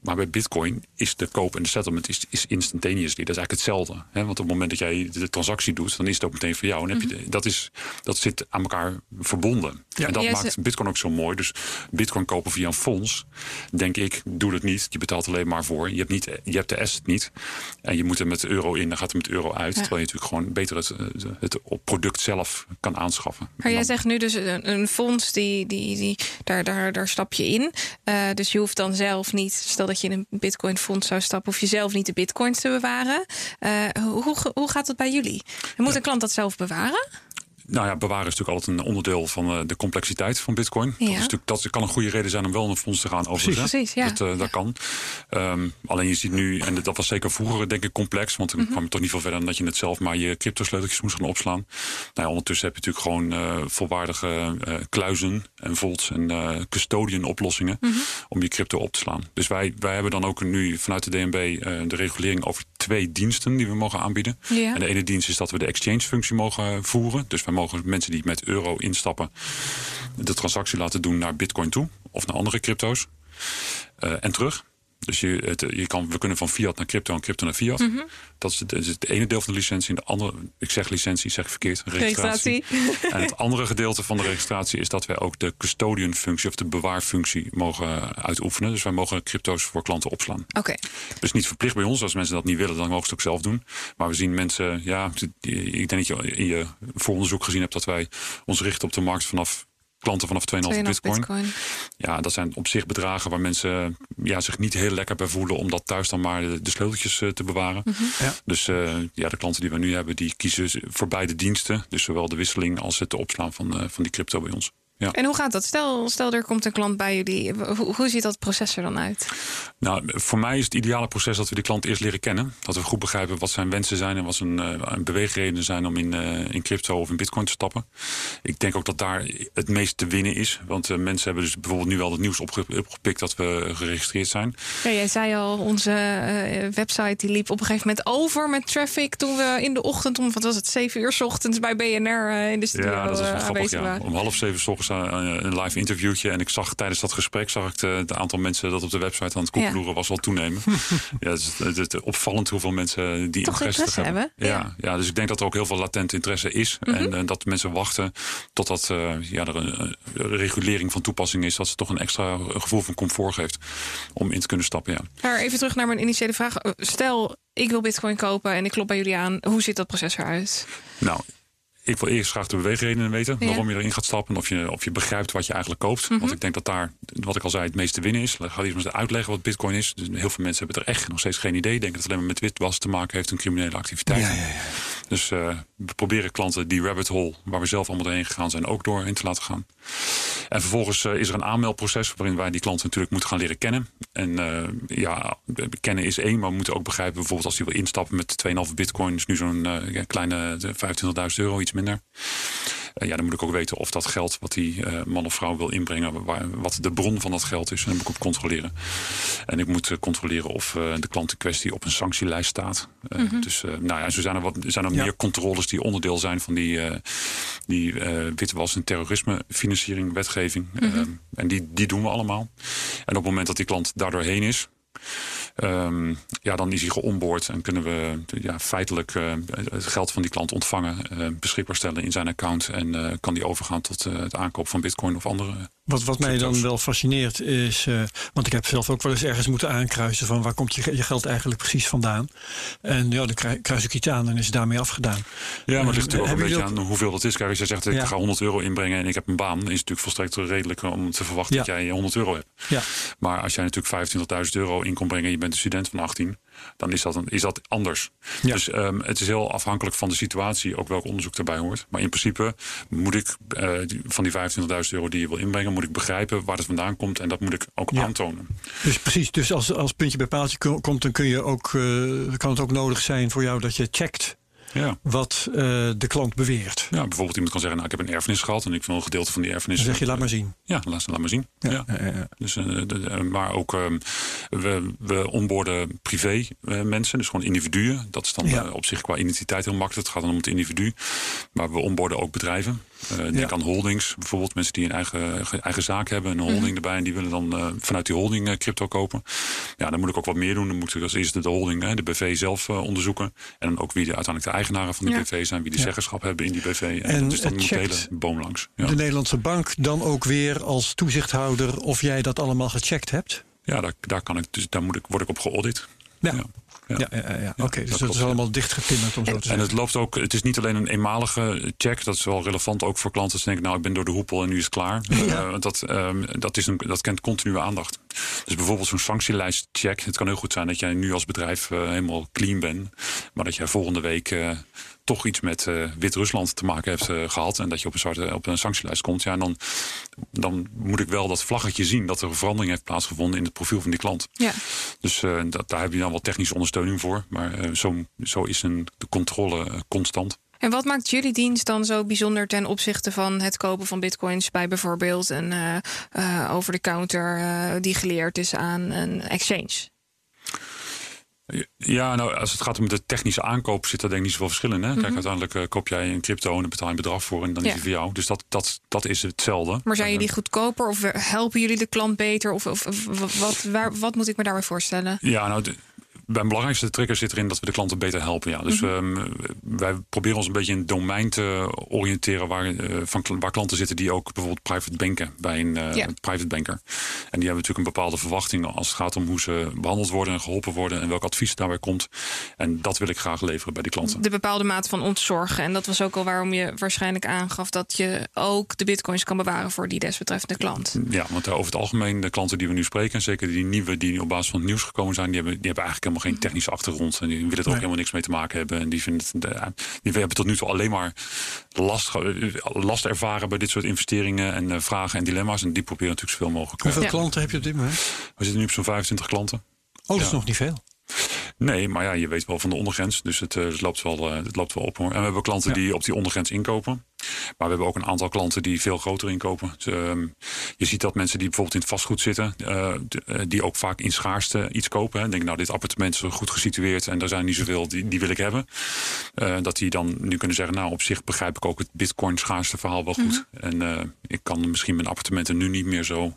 Maar bij Bitcoin is de koop en de settlement is, is instantaneously. Dat is eigenlijk hetzelfde. Hè? Want op het moment dat jij de transactie doet, dan is het ook meteen voor jou. En heb je de- dat, is, dat zit aan elkaar verbonden. Ja. En dat Ja, maakt ze- Bitcoin ook zo mooi. Dus Bitcoin kopen via een fonds, denk ik, doe dat niet. Je betaalt alleen maar voor. Je hebt, niet, je hebt de asset niet. En je moet er met euro in, dan gaat er met euro uit. Terwijl je natuurlijk gewoon beter het, het product zelf kan aanschaffen. Maar jij Dan- zegt nu dus een, een fonds, die, die, die, daar, daar, daar stap je in. Eh, dus je hoeft dan zelf niet, stel dat je in een bitcoin fonds zou stappen, hoef je zelf niet de bitcoins te bewaren. Eh, hoe, hoe gaat het bij jullie? Moet een klant dat zelf bewaren? Nou ja, bewaren is natuurlijk altijd een onderdeel van eh, de complexiteit van Bitcoin. Dat, Ja. is natuurlijk, dat kan een goede reden zijn om wel in een fonds te gaan hè. Precies, ja. Dat, eh, dat kan. Ehm, alleen je ziet nu, en dat was zeker vroeger denk ik complex, want dan Mhm. kwam je toch niet veel verder dan dat je het zelf maar je cryptosleuteltjes moest gaan opslaan. Nou ja, ondertussen heb je natuurlijk gewoon eh, volwaardige eh, kluizen en vaults en custodian oplossingen Mhm. om je crypto op te slaan. Dus wij, wij hebben dan ook nu vanuit de DNB de regulering over twee diensten die we mogen aanbieden. Ja. En de ene dienst is dat we de exchange functie mogen voeren. Dus wij mogen mensen die met euro instappen de transactie laten doen naar bitcoin toe of naar andere crypto's. Eh, en terug. Dus je, het, je kan, we kunnen van fiat naar crypto en crypto naar fiat. Mhm. Dat, is het, dat is het ene deel van de licentie. En de andere, ik zeg licentie, zeg ik verkeerd, registratie. En het andere gedeelte van de registratie is dat wij ook de custodian functie of de bewaarfunctie mogen uitoefenen. Dus wij mogen crypto's voor klanten opslaan. Oké, Dus niet verplicht bij ons. Als mensen dat niet willen, dan mogen ze het ook zelf doen. Maar we zien mensen, ja, ik denk dat je in je vooronderzoek gezien hebt dat wij ons richten op de markt vanaf klanten vanaf 2,5 2,5 bitcoin. bitcoin. Ja, dat zijn op zich bedragen waar mensen ja, zich niet heel lekker bij voelen om dat thuis dan maar de, de sleuteltjes eh, te bewaren. Ja. Dus eh, ja, de klanten die we nu hebben, die kiezen voor beide diensten. Dus zowel de wisseling als het opslaan van, eh, van die crypto bij ons. Ja. En hoe gaat dat? Stel, stel er komt een klant bij jullie. Hoe, hoe ziet dat proces er dan uit? Nou, voor mij is het ideale proces dat we die klant eerst leren kennen. Dat we goed begrijpen wat zijn wensen zijn en wat zijn uh, beweegredenen zijn om in, uh, in crypto of in bitcoin te stappen. Ik denk ook dat daar het meest te winnen is. Want uh, mensen hebben dus bijvoorbeeld nu al het nieuws opge opgepikt dat we geregistreerd zijn. Ja, jij zei al, onze website die liep op een gegeven moment over met traffic toen we in de ochtend om, wat was het, zeven uur s ochtends bij BNR in de studio ja, dat is wel grappig, ja. Om half zeven s ochtends een live interviewtje. En ik zag tijdens dat gesprek zag ik het aantal mensen dat op de website aan het koekeloeren ja. was wel toenemen. <laughs> ja, het is, het is, opvallend hoeveel mensen die Toch interesse, hebben. hebben. Ja. Ja, dus ik denk dat er ook heel veel latent interesse is. Mm -hmm. En uh, dat mensen wachten totdat uh, ja, er een, een, regulering van toepassing is. Dat ze toch een extra gevoel van comfort geeft om in te kunnen stappen. Ja. Maar even terug naar mijn initiële vraag. Stel, ik wil bitcoin kopen en ik klop bij jullie aan. Hoe ziet dat proces eruit? Nou, ik wil eerst graag de beweegredenen weten. Ja. Waarom je erin gaat stappen. Of je, of je begrijpt wat je eigenlijk koopt. Mm -hmm. Want ik denk dat daar, wat ik al zei, het meeste winnen is. Ik ga eerst maar uitleggen wat bitcoin is. Dus heel veel mensen hebben er echt nog steeds geen idee. Denken dat het alleen maar met witwas te maken heeft. Een criminele activiteit. Ja, ja, ja. Dus uh, we proberen klanten die rabbit hole, waar we zelf allemaal doorheen gegaan zijn, ook door in te laten gaan. En vervolgens uh, is er een aanmeldproces waarin wij die klanten natuurlijk moeten gaan leren kennen. En uh, ja, kennen is één, maar we moeten ook begrijpen, bijvoorbeeld als die wil instappen met 2,5 bitcoin, is nu zo'n kleine 25.000 euro, iets minder. Eh, ja, dan moet ik ook weten of dat geld wat die eh, man of vrouw wil inbrengen, waar, wat de bron van dat geld is. En dan moet ik op controleren. En ik moet eh, controleren of eh, de klant in kwestie op een sanctielijst staat. Eh, Dus eh, nou ja, zo zijn er, wat, zijn er Ja. meer controles die onderdeel zijn van die, eh die eh witwas- en terrorisme-financiering wetgeving. Eh, en die, die doen we allemaal. En op het moment dat die klant daardoor heen is, Ehm, ja, dan is hij geonboord en kunnen we ja, feitelijk eh, het geld van die klant ontvangen, eh, beschikbaar stellen in zijn account. En eh, kan die overgaan tot het aankoop van bitcoin of andere. Wat, wat mij dan wel fascineert is, eh, want ik heb zelf ook wel eens ergens moeten aankruisen van waar komt je, je geld eigenlijk precies vandaan. En ja, dan krui- kruis ik iets aan en is het daarmee afgedaan. Ja, maar het ligt Eh, natuurlijk ook een beetje aan hoeveel dat is. Kijk, als jij zegt ik Ja. ga 100 euro inbrengen en ik heb een baan, is het natuurlijk volstrekt redelijk om te verwachten Ja. dat jij 100 euro hebt. Ja, Maar als jij natuurlijk 25.000 euro in kon brengen en je bent een student van 18, dan is dat, een, is dat anders. Ja. Dus ehm, het is heel afhankelijk van de situatie, ook welk onderzoek daarbij hoort. Maar in principe moet ik eh, van die 25.000 euro die je wil inbrengen, moet ik begrijpen waar het vandaan komt en dat moet ik ook Ja. aantonen. dus precies. Dus als, als puntje bij paaltje ko- komt, dan kun je ook, eh, kan het ook nodig zijn voor jou dat je checkt Ja. wat eh, de klant beweert. ja, bijvoorbeeld iemand kan zeggen, nou, ik heb een erfenis gehad en ik wil een gedeelte van die erfenis. Dan zeg je, laat maar zien. Ja, laat, laat maar zien. Ja. Ja, ja, ja. Dus, eh, de- de- maar ook ehm, we, we onboorden privé eh, mensen, dus gewoon individuen. Dat is dan eh, op zich qua identiteit heel makkelijk. Het gaat dan om het individu. Maar we onboorden ook bedrijven. Eh denk Ja. aan holdings, bijvoorbeeld mensen die een eigen, eigen zaak hebben, een holding erbij en die willen dan eh, vanuit die holding eh, crypto kopen. Ja, dan moet ik ook wat meer doen. Dan moet ik als eerste de holding, de BV zelf onderzoeken. En dan ook wie de, uiteindelijk de eigenaren van die Ja. BV zijn, wie de zeggenschap hebben in die BV. En, En dus dan moet de hele boom langs. Ja, De Nederlandse bank dan ook weer als toezichthouder of jij dat allemaal gecheckt hebt. ja daar, daar, kan ik, dus daar moet ik, word ik op geaudit. Ja. Ja. Ja, ja, ja, ja. oké. dus dat is allemaal dichtgetimmerd om zo te En zeggen. het loopt ook, het is niet alleen een eenmalige check. Dat is wel relevant ook voor klanten. Die denken, nou, ik ben door de hoepel en nu is het klaar. Eh, want dat, ehm, dat, is een, dat kent continue aandacht. Dus bijvoorbeeld zo'n sanctielijst check. Het kan heel goed zijn dat jij nu als bedrijf eh, helemaal clean bent. Maar dat jij volgende week eh, toch iets met eh, Wit-Rusland te maken hebt eh, gehad. En dat je op een, zwarte, op een sanctielijst komt. Ja, en dan, dan moet ik wel dat vlaggetje zien dat er een verandering heeft plaatsgevonden in het profiel van die klant. Ja. Dus eh, dat, daar heb je dan wel technische ondersteuning voor. Maar eh, zo, zo is een, de controle eh, constant. En wat maakt jullie dienst dan zo bijzonder ten opzichte van het kopen van bitcoins bij bijvoorbeeld een eh, eh, over-the-counter eh, die geleerd is aan een exchange? Ja, nou, als het gaat om de technische aankoop, zit er denk ik niet zoveel verschil in. Hè? Kijk, uiteindelijk eh, koop jij een crypto en betaal je een bedrag voor en dan Ja. is het voor jou. Dus dat, dat, dat is hetzelfde. Maar zijn Eh, jullie goedkoper of helpen jullie de klant beter? Of, of, of wat, waar, wat moet ik me daarbij voorstellen? Ja, nou, mijn belangrijkste trigger zit erin dat we de klanten beter helpen. Ja. Dus ehm, wij proberen ons een beetje in een domein te oriënteren waar, eh, van, waar klanten zitten die ook bijvoorbeeld private banken bij een eh, private banker. En die hebben natuurlijk een bepaalde verwachting als het gaat om hoe ze behandeld worden en geholpen worden en welk advies daarbij komt. En dat wil ik graag leveren bij die klanten. De bepaalde mate van ontzorgen. En dat was ook al waarom je waarschijnlijk aangaf dat je ook de bitcoins kan bewaren voor die desbetreffende klant. Ja, want eh, over het algemeen, de klanten die we nu spreken, en zeker die nieuwe die op basis van het nieuws gekomen zijn, die hebben, die hebben eigenlijk helemaal geen technische achtergrond. En die willen er ook Nee. helemaal niks mee te maken hebben. En die vinden het, eh, die hebben tot nu toe alleen maar last, eh, last ervaren bij dit soort investeringen en eh, vragen en dilemma's. En die proberen natuurlijk zoveel mogelijk. Hoeveel Ja. klanten heb je op dit moment? We zitten nu op zo'n 25 klanten. Oh, dat is nog niet veel. Nee, maar ja, je weet wel van de ondergrens. Dus het, het, loopt, wel, het loopt wel op hoor. En we hebben klanten Ja. die op die ondergrens inkopen. Maar we hebben ook een aantal klanten die veel groter inkopen. Dus, ehm, je ziet dat mensen die bijvoorbeeld in het vastgoed zitten, eh, eh, die ook vaak in schaarste iets kopen. Hè. Denk, nou, dit appartement is goed gesitueerd en er zijn niet zoveel, die, die wil ik hebben. Eh, dat die dan nu kunnen zeggen, nou, op zich begrijp ik ook het bitcoin schaarste verhaal wel goed. En eh, ik kan misschien mijn appartementen nu niet meer zo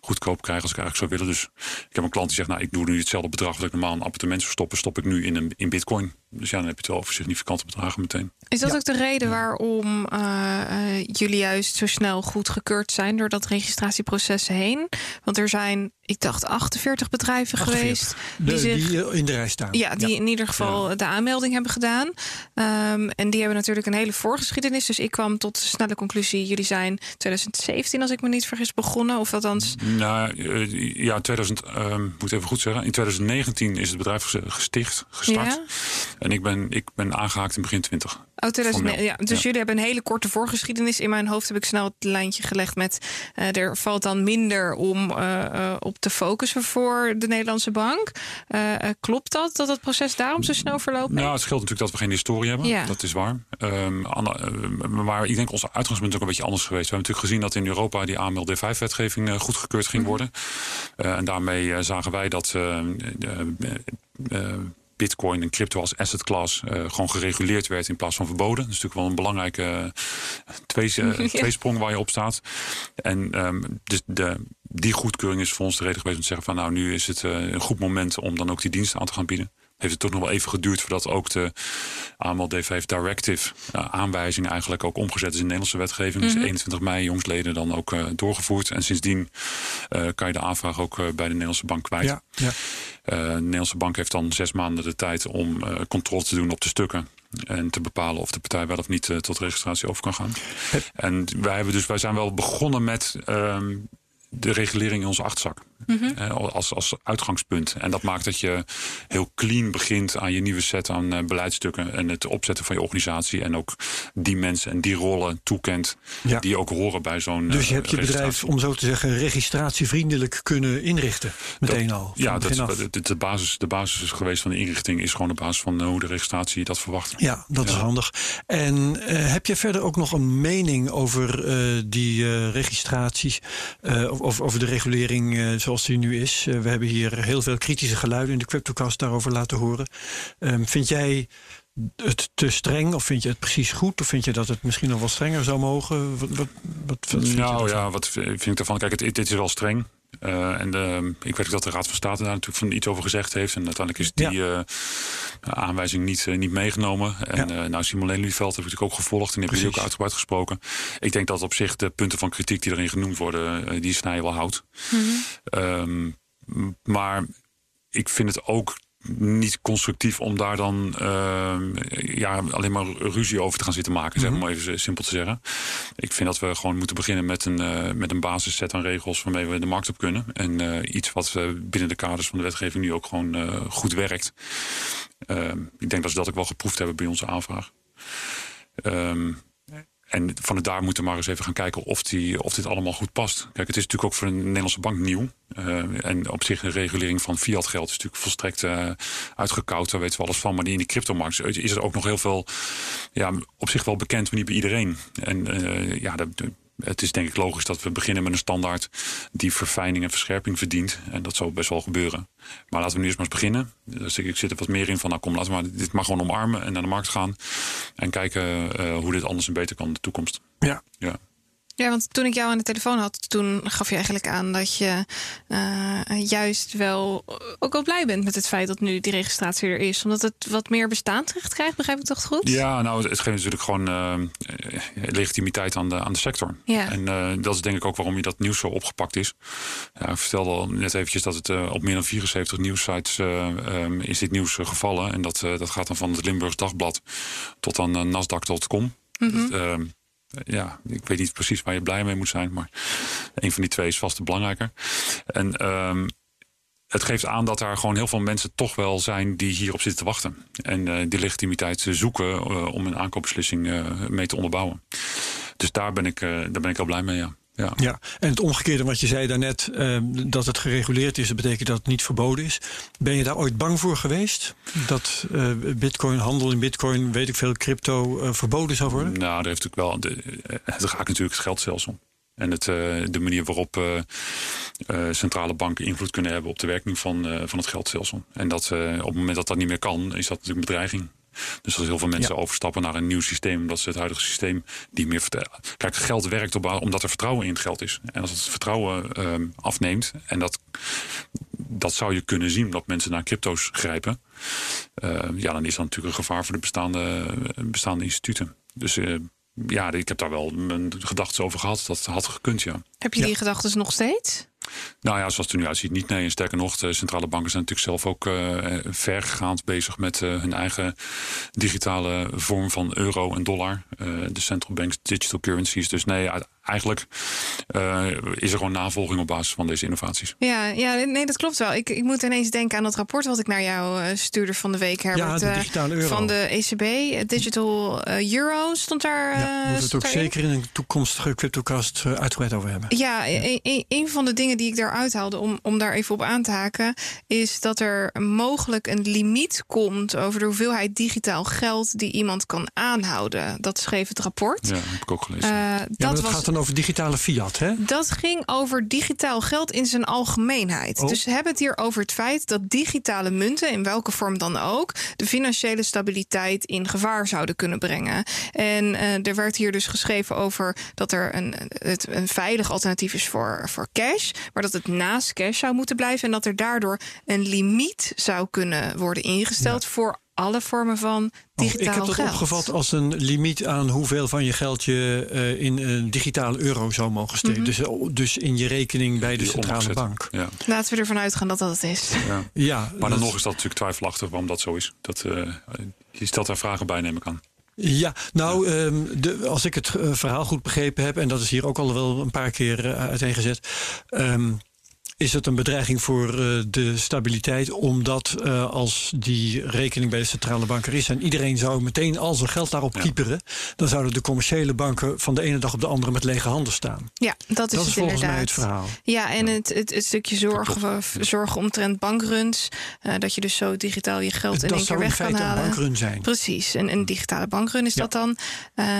goedkoop krijgen als ik eigenlijk zou willen. Dus ik heb een klant die zegt, nou, ik doe nu hetzelfde bedrag wat ik normaal in een appartement zou stoppen, stop ik nu in, een, in bitcoin. Dus ja, dan heb je het wel over significante bedragen meteen. Is dat Ja. ook de reden waarom eh, eh, jullie juist zo snel goedgekeurd zijn door dat registratieproces heen? Want er zijn, ik dacht, 48 bedrijven 48. geweest De, die zich. die in de rij staan. ja, die in ieder geval de aanmelding hebben gedaan. Ehm, en die hebben natuurlijk een hele voorgeschiedenis. Dus ik kwam tot de snelle conclusie: jullie zijn 2017, als ik me niet vergis, begonnen. Of althans, Nou, eh, ja, 2000, ehm, moet even goed zeggen. In 2019 is het bedrijf ges- gesticht, gestart. Ja. En ik ben, ik ben aangehaakt in begin 20. Oh, 2009. Ja, dus Ja. jullie hebben een hele korte voorgeschiedenis. In mijn hoofd heb ik snel het lijntje gelegd met... eh, er valt dan minder om eh, eh, op te focussen voor de Nederlandse bank. Klopt dat, dat het proces daarom zo snel verloopt? Nou, het scheelt natuurlijk dat we geen historie hebben. Ja. Dat is waar. Ehm, eh, maar ik denk onze uitgangspunt is ook een beetje anders geweest. We hebben natuurlijk gezien dat in Europa die AML D5-wetgeving uh, goedgekeurd ging Mhm. worden. En daarmee zagen wij dat uh, Bitcoin en crypto als asset class uh, gewoon gereguleerd werd in plaats van verboden. Dat is natuurlijk wel een belangrijke uh, twee, <laughs> tweesprong waar je op staat. En um, dus de, die goedkeuring is voor ons de reden geweest om te zeggen van nou nu is het een goed moment om dan ook die diensten aan te gaan bieden. Heeft het toch nog wel even geduurd voordat ook de AML D5 Directive uh, aanwijzing eigenlijk ook omgezet is in de Nederlandse wetgeving. Mm -hmm. Dus 21 mei jongsleden dan ook uh, doorgevoerd. En sindsdien uh, kan je de aanvraag ook bij de Nederlandse bank kwijt. Ja, ja. de Nederlandse bank heeft dan zes maanden de tijd om controle te doen op de stukken. En te bepalen of de partij wel of niet tot registratie over kan gaan. Het... En wij, hebben dus, wij zijn wel begonnen met um, de regulering in onze achterzak. Mm -hmm. als, als uitgangspunt. En dat maakt dat je heel clean begint aan je nieuwe set aan uh, beleidstukken. En het opzetten van je organisatie. En ook die mensen en die rollen toekent. Ja. Die ook horen bij zo'n. Dus je hebt je bedrijf, om zo te zeggen, registratievriendelijk kunnen inrichten. Meteen dat, al. Ja, dat, de, de, basis, de basis is geweest van de inrichting is gewoon de basis van hoe de registratie dat verwacht. Ja, dat ja. is handig. En uh, heb je verder ook nog een mening over uh, die uh, registraties? of over de regulering zoals die nu is. Uh, we hebben hier heel veel kritische geluiden in de CryptoCast daarover laten horen. Um, vind jij het te streng of vind je het precies goed? Of vind je dat het misschien nog wel strenger zou mogen? Wat, wat, wat, wat nou ja, wat vind ik daarvan? Kijk, het, dit is wel streng. Uh, en de, ik weet ook dat de Raad van State daar natuurlijk van iets over gezegd heeft. En uiteindelijk is die ja. uh, aanwijzing niet, uh, niet meegenomen. En ja. nou, Simon Lelyveld heb ik ook gevolgd. En die heeft ook uitgebreid gesproken. Ik denk dat op zich de punten van kritiek die erin genoemd worden, die snijden wel houdt. Mm -hmm. um, maar ik vind het ook niet constructief om daar dan uh, ja, alleen maar ruzie over te gaan zitten maken, zeg maar even simpel te zeggen. Ik vind dat we gewoon moeten beginnen met een, uh, met een basisset aan regels waarmee we de markt op kunnen. En uh, iets wat binnen de kaders van de wetgeving nu ook gewoon goed werkt. ik denk dat ze dat ook wel geproefd hebben bij onze aanvraag. Um, en van daar moeten we maar eens even gaan kijken of, die, of dit allemaal goed past. Kijk, het is natuurlijk ook voor een Nederlandse bank nieuw. Uh, en op zich de regulering van fiat geld is natuurlijk volstrekt uh, uitgekoud. Daar weten we alles van. Maar in die cryptomarkt is er ook nog heel veel... Ja, op zich wel bekend, maar niet bij iedereen. En uh, ja, de, de, het is denk ik logisch dat we beginnen met een standaard... die verfijning en verscherping verdient. En dat zal best wel gebeuren. Maar laten we nu eerst maar eens beginnen. Dus ik, ik zit er wat meer in van, nou kom, laten we maar dit maar gewoon omarmen... en naar de markt gaan. En kijken uh, hoe dit anders en beter kan in de toekomst. Ja. ja. Ja, want toen ik jou aan de telefoon had, toen gaf je eigenlijk aan dat je uh, juist wel ook wel blij bent met het feit dat nu die registratie er is. Omdat het wat meer bestaansrecht krijgt, begrijp ik toch goed? Ja, nou, het geeft natuurlijk gewoon uh, legitimiteit aan de, aan de sector. Ja. En uh, dat is denk ik ook waarom je dat nieuws zo opgepakt is. Ja, ik vertelde al net eventjes dat het op meer dan 74 nieuwssites um, is dit nieuws gevallen. En dat, dat gaat dan van het Limburgs Dagblad tot aan Nasdaq.com. Mm -hmm ja, ik weet niet precies waar je blij mee moet zijn, maar een van die twee is vast belangrijker. En um, het geeft aan dat er gewoon heel veel mensen toch wel zijn die hierop zitten te wachten. En uh, die legitimiteit zoeken uh, om een aankoopbeslissing uh, mee te onderbouwen. Dus daar ben ik, daar ben ik heel blij mee, ja. Ja. ja, en het omgekeerde wat je zei daarnet, uh, dat het gereguleerd is, dat betekent dat het niet verboden is. Ben je daar ooit bang voor geweest? Dat uh, bitcoin, handel in bitcoin, weet ik veel, crypto uh, verboden zou worden? Nou, er heeft natuurlijk wel, het raakt natuurlijk het geldstelsel. En het, de manier waarop centrale banken invloed kunnen hebben op de werking van, van het geldstelsel. En dat op het moment dat dat niet meer kan, is dat natuurlijk een bedreiging. Dus als heel veel mensen ja. overstappen naar een nieuw systeem, omdat ze het huidige systeem niet meer vertellen. Kijk, geld werkt op, omdat er vertrouwen in het geld is. En als het vertrouwen um, afneemt, en dat, dat zou je kunnen zien, dat mensen naar crypto's grijpen, uh, ja, dan is dat natuurlijk een gevaar voor de bestaande, bestaande instituten. Dus uh, ja, ik heb daar wel mijn gedachten over gehad. Dat had gekund, ja. Heb je die ja. gedachten nog steeds? Nou ja, zoals het er nu uitziet, niet. Nee, en sterker nog, de centrale banken zijn natuurlijk zelf ook uh, vergaand bezig met uh, hun eigen digitale vorm van euro en dollar. Uh, de central banks digital currencies. Dus nee, eigenlijk uh, is er gewoon navolging op basis van deze innovaties. Ja, ja nee, dat klopt wel. Ik, ik moet ineens denken aan dat rapport wat ik naar jou stuurde van de week, Herbert. Ja, de digitale euro. Van de ECB, Digital Euro stond daar. Ja, moeten we het ook zeker in een toekomstige CryptoCast uitgebreid over hebben. Ja, ja. Een, een, een van de dingen die ik daaruit haalde, om, om daar even op aan te haken, is dat er mogelijk een limiet komt over de hoeveelheid digitaal geld die iemand kan aanhouden. Dat schreef het rapport. Ja, heb ik ook gelezen. Uh, ja, dat, dat was, gaat dan over digitale fiat, hè? Dat ging over digitaal geld in zijn algemeenheid. Oh. Dus we hebben het hier over het feit dat digitale munten, in welke vorm dan ook, de financiële stabiliteit in gevaar zouden kunnen brengen. En uh, er werd hier dus geschreven over dat er een, het, een veilig alternatief is voor, voor cash, maar dat het naast cash zou moeten blijven en dat er daardoor een limiet zou kunnen worden ingesteld ja. voor alle vormen van digitaal oh, ik heb dat geld. opgevat als een limiet aan hoeveel van je geld je uh, in een digitale euro zou mogen steken. Mm -hmm. dus, dus in je rekening bij de centrale bank. Ja. Laten we ervan uitgaan dat dat het is. Ja. Ja, maar dan dat- nog is dat natuurlijk twijfelachtig waarom dat zo is. Dat, uh, je stelt daar vragen bij, neem ik aan. Ja, nou, ehm, de, als ik het uh, verhaal goed begrepen heb, en dat is hier ook al wel een paar keer uh, uiteengezet. Um, is het een bedreiging voor uh, de stabiliteit, omdat uh, als die rekening bij de centrale bank er is en iedereen zou meteen al zijn geld daarop Ja. kieperen, dan zouden de commerciële banken van de ene dag op de andere met lege handen staan. Ja, dat is, dat is het volgens inderdaad. mij het verhaal. Ja, en het, het, het stukje zorgen, zorgen omtrent bankruns. Uh, dat je dus zo digitaal je geld in één keer zou in weg kan feite een halen. bankrun zijn. Precies, een, een digitale bankrun is Ja. dat dan.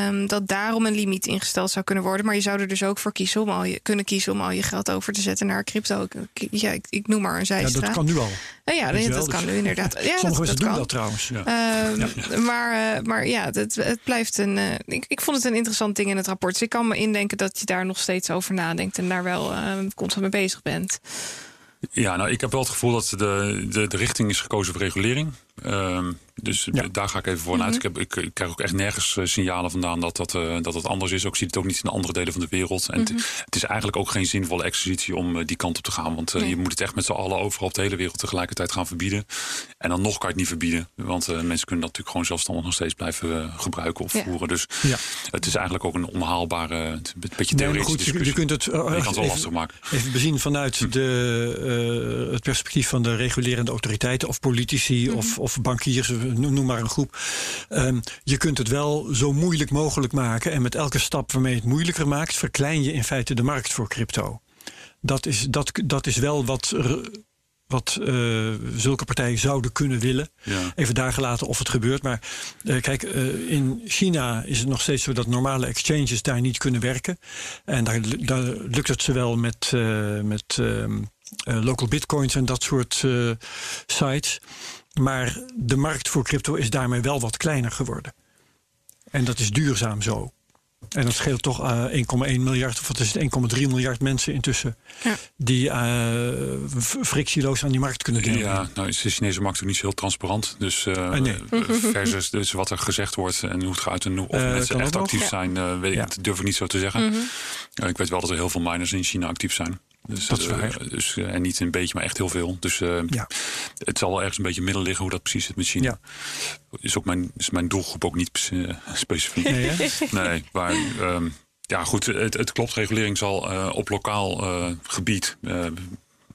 Um, dat daarom een limiet ingesteld zou kunnen worden. Maar je zou er dus ook voor kiezen om al je, kunnen kiezen om al je geld over te zetten naar crypto. Ik- Ja, ik, ik noem maar een Ja, zijstraat. dat kan nu al. Oh ja, dat kan dus- nu inderdaad. Ja, Sommige dat, mensen dat doen kan. dat trouwens. Ja. Ehm, Maar, uh, maar ja, het, het blijft een. Uh, ik, ik vond het een interessant ding in het rapport. Dus ik kan me indenken dat je daar nog steeds over nadenkt en daar wel uh, constant mee bezig bent. Ja, nou, ik heb wel het gevoel dat de, de, de richting is gekozen voor regulering. Um, dus Ja. daar ga ik even voor Mhm. uit. Ik, heb, ik, ik, krijg ook echt nergens uh, signalen vandaan dat dat, uh, dat dat anders is. Ook zie het ook niet in andere delen van de wereld. En Mhm. het, het is eigenlijk ook geen zinvolle exercitie om uh, die kant op te gaan. Want Nee. je moet het echt met z'n allen overal op de hele wereld tegelijkertijd gaan verbieden. En dan nog kan je het niet verbieden. Want mensen kunnen dat natuurlijk gewoon zelfstandig nog steeds blijven gebruiken of Ja. voeren. Dus Ja. het is eigenlijk ook een onhaalbare, een beetje Nee, maar theoretische goed, je, discussie. je kunt het, uh, je kan het wel even- lastig maken. Even bezien vanuit de, uh, het perspectief van de regulerende autoriteiten of politici Mhm. of, of bankiers, noem, maar een groep. Um, je kunt het wel zo moeilijk mogelijk maken en met elke stap waarmee je het moeilijker maakt, verklein je in feite de markt voor crypto. Dat is, dat, dat is wel wat, wat uh, zulke partijen zouden kunnen willen. Ja. Even daar gelaten of het gebeurt. Maar uh, kijk, uh, in China is het nog steeds zo dat normale exchanges daar niet kunnen werken. En daar, daar lukt het ze wel met, met um, local bitcoins en dat soort sites. Maar de markt voor crypto is daarmee wel wat kleiner geworden. En dat is duurzaam zo. En dat scheelt toch uh, 1,1 miljard, of wat is het, 1,3 miljard mensen intussen. Ja. Die uh, frictieloos aan die markt kunnen deelnemen. Ja, nou is de Chinese markt ook niet zo heel transparant. Dus uh, Ah, nee. <laughs> versus dus wat er gezegd wordt en hoe het gaat en of Eh, mensen echt actief zijn, uh, weet Ja. ik, durf ik niet zo te zeggen. Mhm. Uh, ik weet wel dat er heel veel miners in China actief zijn. Dus, Dat is uh, waar. dus, uh, en niet een beetje, maar echt heel veel. Dus uh, Ja. het zal wel ergens een beetje midden liggen hoe dat precies zit met China. Ja. Is, ook mijn, is mijn doelgroep ook niet uh, <laughs> specifiek. Nee? Nee, maar um, ja, goed, het, het klopt. Regulering zal op lokaal gebied,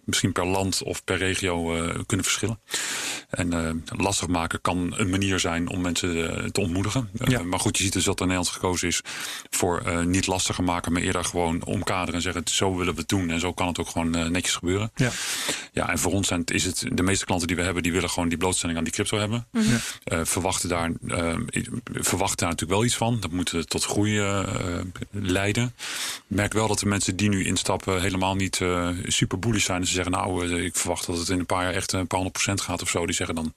misschien per land of per regio, uh, kunnen verschillen. En uh, lastig maken kan een manier zijn om mensen uh, te ontmoedigen. Ja. maar goed, je ziet dus dat er Nederland gekozen is voor niet lastiger maken, maar eerder gewoon omkaderen en zeggen: zo willen we het doen. En zo kan het ook gewoon netjes gebeuren. Ja. Ja, en voor ons zijn, is het de meeste klanten die we hebben, die willen gewoon die blootstelling aan die crypto hebben. Ja. Uh, verwachten, daar, verwachten daar natuurlijk wel iets van. Dat moet tot groei leiden. Ik merk wel dat de mensen die nu instappen helemaal niet super bullish zijn. Ze zeggen, nou, uh, ik verwacht dat het in een paar jaar echt een paar honderd procent gaat of zo. Die zeggen dan,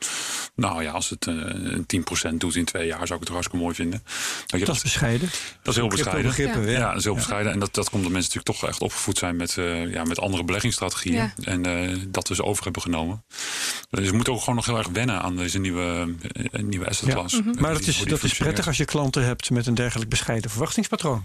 nou ja, als het uh, een 10 procent doet in twee jaar, zou ik het hartstikke mooi vinden. Dat, dat is bescheiden. Dat is heel bescheiden. Ja. ja, dat is heel ja. bescheiden. En dat, dat komt dat mensen natuurlijk toch echt opgevoed zijn met, uh, ja, met andere beleggingsstrategieën. Ja. En uh, dat we ze over hebben genomen. Dus we moeten ook gewoon nog heel erg wennen aan deze nieuwe, uh, nieuwe asset class. Ja. Mm -hmm. Maar dat, is, dat is prettig als je klanten hebt met een dergelijk bescheiden verwachtingspatroon.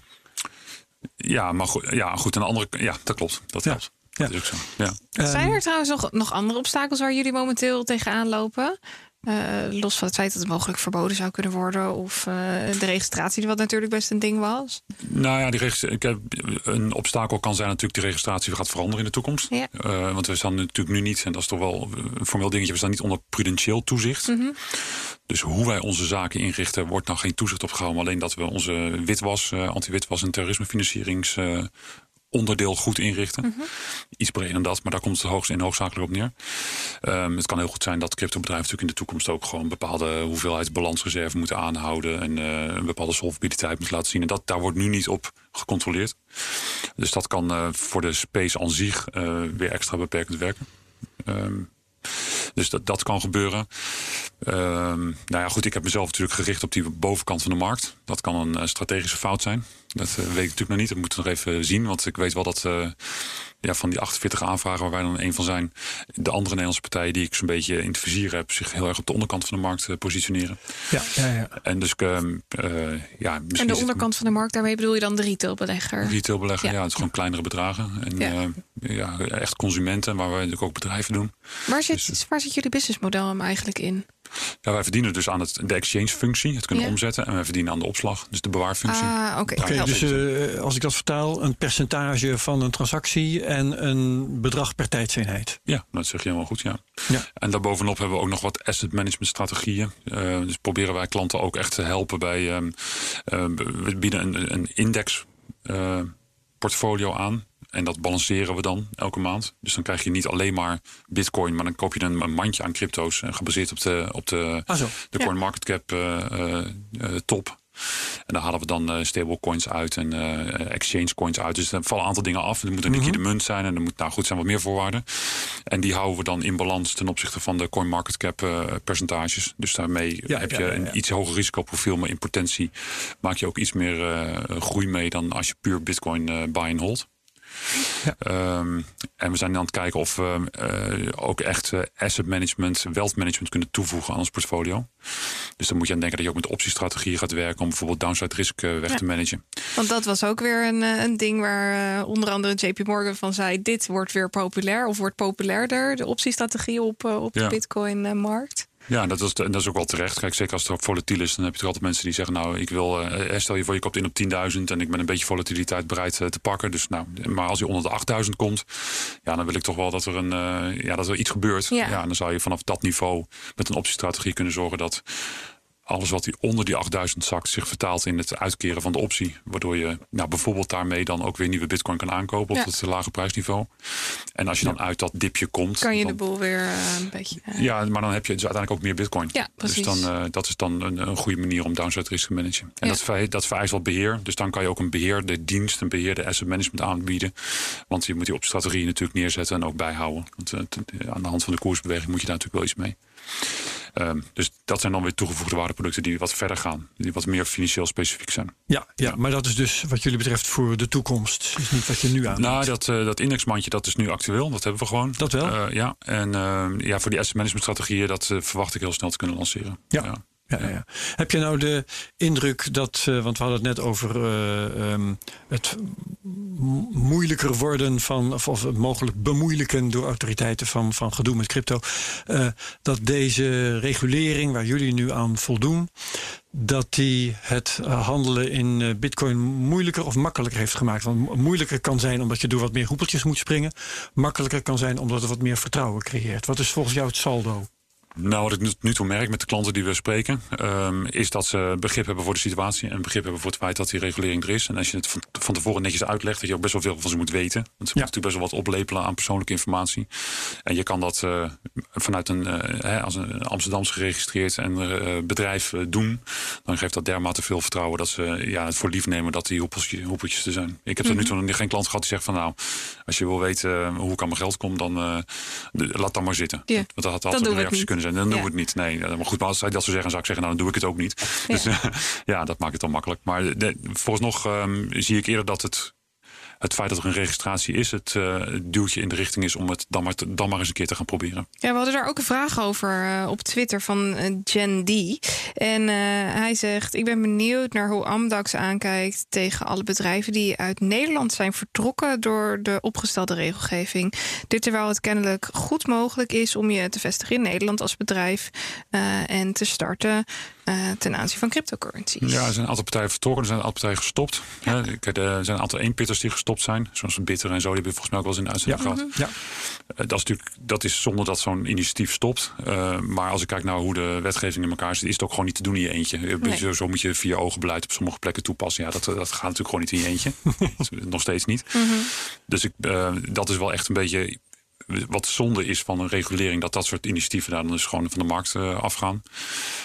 Ja, maar goed, ja, goed aan de andere Ja, dat klopt. Dat ja. Helpt. Dat is ook zo. Ja. Zijn Ehm, er trouwens nog, nog andere obstakels waar jullie momenteel tegenaan lopen? Eh, los van het feit dat het mogelijk verboden zou kunnen worden. Of eh, de registratie, wat natuurlijk best een ding was. Nou ja, die ik heb, een obstakel kan zijn natuurlijk de registratie gaat veranderen in de toekomst. Ja. Eh, want we staan natuurlijk nu niet, en dat is toch wel een formeel dingetje, we staan niet onder prudentieel toezicht. Mhm. Dus hoe wij onze zaken inrichten, wordt nou geen toezicht op gehouden. maar Alleen dat we onze witwas, eh, anti-witwas en terrorismefinancierings eh, onderdeel goed inrichten. Mhm. Iets breder dan dat, maar daar komt het hoogst in hoofdzakelijk op neer. Ehm, het kan heel goed zijn dat cryptobedrijven natuurlijk in de toekomst ook gewoon een bepaalde hoeveelheid balansreserve moeten aanhouden en eh, een bepaalde solvabiliteit moeten laten zien. En dat, daar wordt nu niet op gecontroleerd. Dus dat kan eh, voor de space aan zich eh, weer extra beperkend werken. Ehm, dus dat, dat kan gebeuren. Ehm, nou ja, goed, ik heb mezelf natuurlijk gericht op die bovenkant van de markt. Dat kan een strategische fout zijn. Dat eh, weet ik natuurlijk nog niet. Dat moeten we nog even zien. Want ik weet wel dat eh, ja, van die 48 aanvragen waar wij dan een van zijn, de andere Nederlandse partijen die ik zo'n beetje in het vizier heb, zich heel erg op de onderkant van de markt eh, positioneren. ja, ja, ja. En dus ehm, eh, ja, misschien En de onderkant van de markt, daarmee bedoel je dan de retailbelegger? retailbelegger. Ja. Ja. het is gewoon kleinere bedragen. En Ja. ja. ja, echt consumenten, waar wij natuurlijk ook bedrijven doen. Waar zit, waar zit jullie businessmodel hem eigenlijk in? Ja, wij verdienen dus aan het, de exchange-functie, het kunnen Ja. omzetten. En wij verdienen aan de opslag, dus de bewaarfunctie. Ah, oké. Dus eh, als ik dat vertaal, een percentage van een transactie en een bedrag per tijdseenheid. Ja, dat zeg je helemaal goed, ja. Ja. En daarbovenop hebben we ook nog wat asset management strategieën. Eh, dus proberen wij klanten ook echt te helpen bij... ehm, eh, we bieden een, een index eh, portfolio aan. En dat balanceren we dan elke maand. Dus dan krijg je niet alleen maar bitcoin... maar dan koop je een, een mandje aan crypto's... eh, gebaseerd op de, op de, Ah de Ja. CoinMarketCap eh, eh, eh, top. En daar halen we dan eh stablecoins uit en eh, exchange coins uit. Dus er vallen een aantal dingen af. Er moet een Mhm. liquide munt zijn en er moet nou goed zijn wat meer voorwaarden. En die houden we dan in balans ten opzichte van de CoinMarketCap eh percentages. Dus daarmee Ja, heb ja, je ja, een iets hoger risicoprofiel, maar in potentie maak je ook iets meer groei mee dan als je puur Bitcoin buy and hold. Ja. Ehm, en we zijn aan het kijken of we eh, ook echt eh, asset management, wealth management kunnen toevoegen aan ons portfolio. Dus dan moet je aan denken dat je ook met optiestrategieën gaat werken om bijvoorbeeld downside risk eh, weg Ja. te managen. Want dat was ook weer een, een ding waar onder andere JP Morgan van zei: dit wordt weer populair of wordt populairder, de optiestrategie op, op de Ja. Bitcoin-markt. Ja, dat is, en dat is ook wel terecht. Kijk, zeker als het volatiel is, dan heb je toch altijd mensen die zeggen: Nou, ik wil, eh, stel je voor, je koopt in op 10.000 en ik ben een beetje volatiliteit bereid eh, te pakken. Dus nou, maar als je onder de 8.000 komt, ja, dan wil ik toch wel dat er, een, eh, ja, dat er iets gebeurt. Ja. Ja. en dan zou je vanaf dat niveau met een optiestrategie kunnen zorgen dat alles wat die onder die 8000 zakt zich vertaalt in het uitkeren van de optie. Waardoor je nou, bijvoorbeeld daarmee dan ook weer nieuwe bitcoin kan aankopen Ja. op het lage prijsniveau. En als je dan uit dat dipje komt. Kan je de boel weer eh, een beetje. eh, ja, maar dan heb je dus uiteindelijk ook meer bitcoin. Ja, dus precies. dan, eh, dat is dan een, een goede manier om downside risk te managen. En Ja. dat, vereist, dat vereist wat beheer. Dus dan kan je ook een beheerde dienst, een beheerde asset management aanbieden. Want je moet die op strategie natuurlijk neerzetten en ook bijhouden. Want aan de hand van de koersbeweging moet je daar natuurlijk wel iets mee. Ehm, dus dat zijn dan weer toegevoegde waardeproducten die wat verder gaan. Die wat meer financieel specifiek zijn. Ja, ja, maar dat is dus wat jullie betreft voor de toekomst. Is niet wat je nu aan. Nou, dat, eh, dat indexmandje dat is nu actueel. Dat hebben we gewoon. Dat wel? Eh, ja, en eh, ja, voor die asset management strategieën, dat eh, verwacht ik heel snel te kunnen lanceren. Ja. Ja, ja, ja. Heb je nou de indruk dat, eh, want we hadden het net over eh, ehm, het moeilijker worden van, of, het mogelijk bemoeilijken door autoriteiten van, van gedoe met crypto, eh, dat deze regulering waar jullie nu aan voldoen, dat die het handelen in bitcoin moeilijker of makkelijker heeft gemaakt? Want mo- moeilijker kan zijn omdat je door wat meer hoepeltjes moet springen. Makkelijker kan zijn omdat het wat meer vertrouwen creëert. Wat is volgens jou het saldo? Nou, wat ik nu- nu toe merk met de klanten die we spreken, ehm, is dat ze begrip hebben voor de situatie en begrip hebben voor het feit dat die regulering er is. En als je het van, van tevoren netjes uitlegt, dat je ook best wel veel van ze moet weten. Want ze moeten natuurlijk best wel wat oplepelen aan persoonlijke informatie. En je kan dat eh, vanuit een, eh, hè, als een Amsterdams geregistreerd en, eh, bedrijf doen. Dan geeft dat dermate veel vertrouwen dat ze ja, het voor lief nemen dat die hoepeltjes, hoepeltjes er zijn. Ik heb tot nu toe nog geen klant gehad die zegt van nou, als je wil weten hoe ik aan mijn geld kom, dan de- laat dan maar zitten. Ja, Want dat had altijd een reactie niet. Zijn. Dan doen we het niet. Nee, maar goed, maar als zij dat zou zeggen, zou ik zeggen, nou dan doe ik het ook niet. Dus <laughs> ja, dat maakt het dan makkelijk. Maar de, vooralsnog ehm, zie ik eerder dat het het feit dat er een registratie is, het uh, duwtje in de richting is om het dan maar, eens een keer te gaan proberen. Ja, we hadden daar ook een vraag over uh, op Twitter van uh, Jen D. En hij zegt: Ik ben benieuwd naar hoe Amdax aankijkt tegen alle bedrijven die uit Nederland zijn vertrokken door de opgestelde regelgeving. Dit terwijl het kennelijk goed mogelijk is om je te vestigen in Nederland als bedrijf en te starten uh, ten aanzien van cryptocurrencies. Ja, er zijn een aantal partijen vertrokken, er zijn een aantal partijen gestopt. Ja. Ja, er zijn een aantal eenpitters die gestopt zijn, zoals Bitter en zo, die hebben volgens mij ook wel eens in de uitzending ja. gehad. Ja. Uh, dat is natuurlijk dat is zonder dat zo'n initiatief stopt. Uh, maar als ik kijk naar hoe de wetgeving in elkaar zit, is het ook gewoon niet te doen in je eentje. Nee. Zo, zo, moet je vier ogen beleid op sommige plekken toepassen. Ja, dat, dat gaat natuurlijk gewoon niet in je eentje. <laughs> Nog steeds niet. Mm -hmm. Dus ik, dat is wel echt een beetje wat zonde is van een regulering, dat dat soort initiatieven daar dan dus gewoon van de markt uh, afgaan.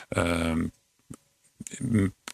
Uh,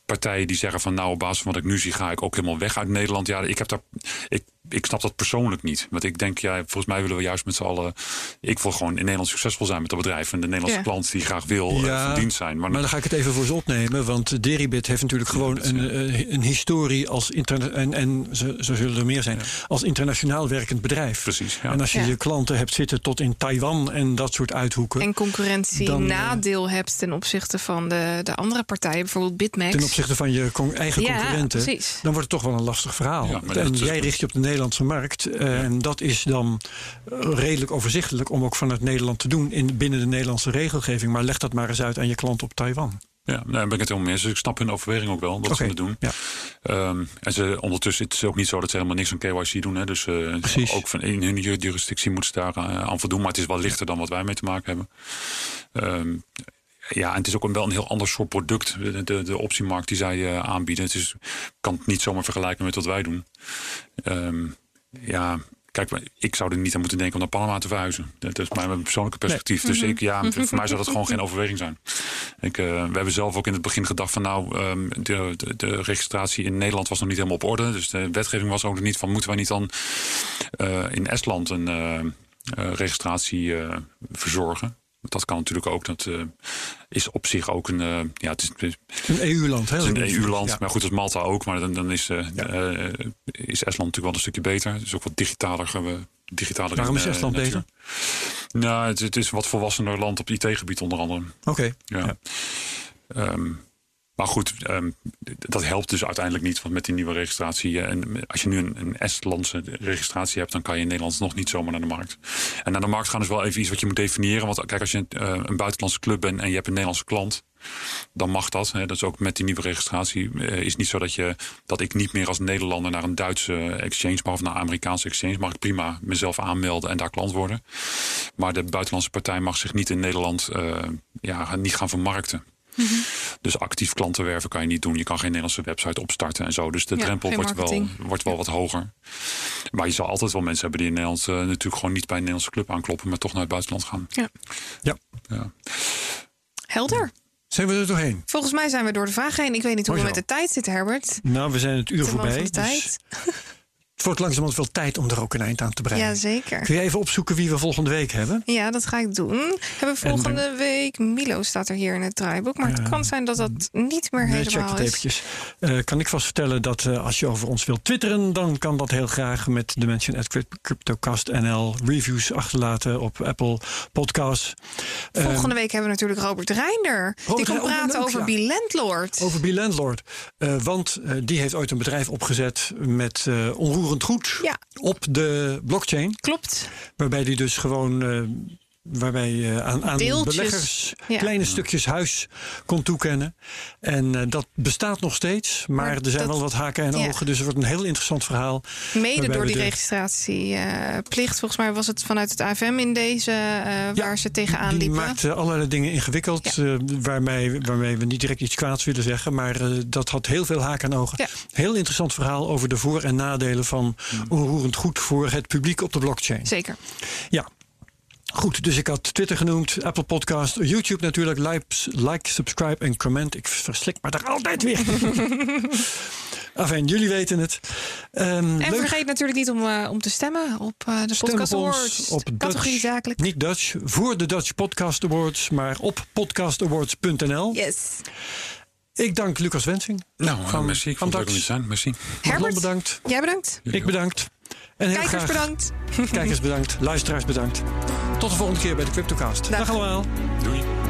partijen die zeggen van nou op basis van wat ik nu zie ga ik ook helemaal weg uit Nederland. Ja, ik heb daar ik, ik snap dat persoonlijk niet. Want ik denk, ja, volgens mij willen we juist met z'n allen. Ik wil gewoon in Nederland succesvol zijn met dat bedrijf. En de Nederlandse ja. klant die graag wil ja, uh, van dienst zijn. Maar, maar, dan ga ik het even voor ze opnemen. Want Deribit heeft natuurlijk gewoon ja, een, een historie als interna en, en zo, zo zullen er meer zijn. Als internationaal werkend bedrijf. Precies. En als je je klanten hebt zitten tot in Taiwan en dat soort uithoeken. En concurrentie dan, nadeel hebt ten opzichte van de, de andere partijen, bijvoorbeeld Bitmax. Ten opzichte van je con eigen concurrenten. Precies. Dan wordt het toch wel een lastig verhaal. en jij richt je op de Nederlandse markt. En dat is dan redelijk overzichtelijk om ook vanuit Nederland te doen in, binnen de Nederlandse regelgeving. Maar leg dat maar eens uit aan je klant op Taiwan. Ja, daar ben ik het helemaal mee eens. Dus ik snap hun overweging ook wel, dat okay. ze dat doen. Ja. Um, en ze, ondertussen het is het ook niet zo dat ze helemaal niks aan KYC doen. Hè. Dus uh, ook van in hun jurisdictie moeten ze daar uh, aan voldoen. Maar het is wel lichter dan wat wij mee te maken hebben. Um, ja, en het is ook een, wel een heel ander soort product. De, de, de optiemarkt die zij uh, aanbieden. Het is, kan het niet zomaar vergelijken met wat wij doen. Um, ja, kijk, ik zou er niet aan moeten denken om naar Panama te verhuizen. Dat is mijn persoonlijke perspectief. Nee. Dus ik, ja, voor mij zou dat gewoon geen overweging zijn. Ik, uh, we hebben zelf ook in het begin gedacht van nou, um, de, de, de, registratie in Nederland was nog niet helemaal op orde. Dus de wetgeving was ook nog niet van moeten wij niet dan uh, in Estland een uh, registratie verzorgen. Dat kan natuurlijk ook. Dat uh, is op zich ook een. Uh, ja, het is, een EU-land. Het is een EU-land. Ja. Maar goed, als Malta ook. Maar dan, dan is, uh, ja. is Estland natuurlijk wel een stukje beter. Het is ook wat digitaler. digitaler Waarom is Estland beter? Nou, het, het, is een wat volwassener land op IT-gebied onder andere. Oké. Okay. Ja. Um, maar goed, um, dat helpt dus uiteindelijk niet. Want met die nieuwe registratie. En als je nu een, een Estlandse registratie hebt, dan kan je in Nederland nog niet zomaar naar de markt. En naar de markt gaan is wel even iets wat je moet definiëren. Want kijk, als je uh, een buitenlandse club bent en je hebt een Nederlandse klant. Dan mag dat. Hè. Dat is ook met die nieuwe registratie. Uh, is niet zo dat, je, dat ik niet meer als Nederlander naar een Duitse exchange mag of naar een Amerikaanse exchange. Mag ik prima mezelf aanmelden en daar klant worden. Maar de buitenlandse partij mag zich niet in Nederland ja, niet gaan vermarkten. Mm -hmm. Dus actief klanten werven kan je niet doen. Je kan geen Nederlandse website opstarten en zo. Dus de ja, drempel wordt wel, wordt wel wat hoger. Maar je zal altijd wel mensen hebben die in Nederland uh, natuurlijk gewoon niet bij een Nederlandse club aankloppen, maar toch naar het buitenland gaan. Ja. ja. ja. Helder. Zijn we er doorheen? Volgens mij zijn we door de vraag heen. Ik weet niet hoe we met de tijd zitten, Herbert. Nou, we zijn het uur voorbij. De tijd. Dus <laughs> het wordt langzamerhand veel tijd om er ook een eind aan te breien. Ja, zeker. Kun je even opzoeken wie we volgende week hebben? Ja, dat ga ik doen. We hebben volgende week... Milo staat er hier in het draaiboek. Maar uh, het kan zijn dat dat niet meer nee, helemaal check het eventjes. Uh, kan ik vast vertellen dat uh, als je over ons wilt twitteren... dan kan dat heel graag met de mention at CryptoCastNL. Reviews achterlaten op Apple Podcasts. Volgende um, week hebben we natuurlijk Robert Reinder. Robert die komt praten leuk, over ja. Bilandlord. Over Bilandlord. Uh, want die heeft ooit een bedrijf opgezet met onroerend goed ja. op de blockchain. Klopt. Waarbij die dus gewoon uh, waarbij je aan, aan beleggers ja. kleine stukjes huis kon toekennen. En uh, dat bestaat nog steeds, maar, maar er zijn dat, wel wat haken en ja. ogen. Dus het wordt een heel interessant verhaal. Mede door die de... registratieplicht. Volgens mij was het vanuit het AFM in deze uh, waar ja, ze tegenaan die liepen. maakt uh, allerlei dingen ingewikkeld. Ja. waarmee, waarmee we niet direct iets kwaads willen zeggen. Maar dat had heel veel haken en ogen. Ja. Heel interessant verhaal over de voor- en nadelen van onroerend goed voor het publiek op de blockchain. Zeker. Ja, Goed, dus ik had Twitter genoemd, Apple Podcast, YouTube natuurlijk. Like, like subscribe en comment. Ik verslik me daar altijd weer. <laughs> Enfin, jullie weten het. Um, en leuk. vergeet natuurlijk niet om, uh, om te stemmen op uh, de Stem Podcast op Awards. Op Categorie Dutch, zakelijk. Niet Dutch, voor de Dutch Podcast Awards, maar op podcastawards.nl. Yes. Ik dank Lucas Wensing. Nou, Van- merci. Ik van vond het leuk om Dax. hier te zijn. Merci. Herbert, bedankt. jij bedankt. Ik bedankt. En heel Kijkers graag bedankt. kijkers bedankt. Luisteraars bedankt. Tot de volgende keer bij de Cryptocast. Dag. Dag allemaal. Doei.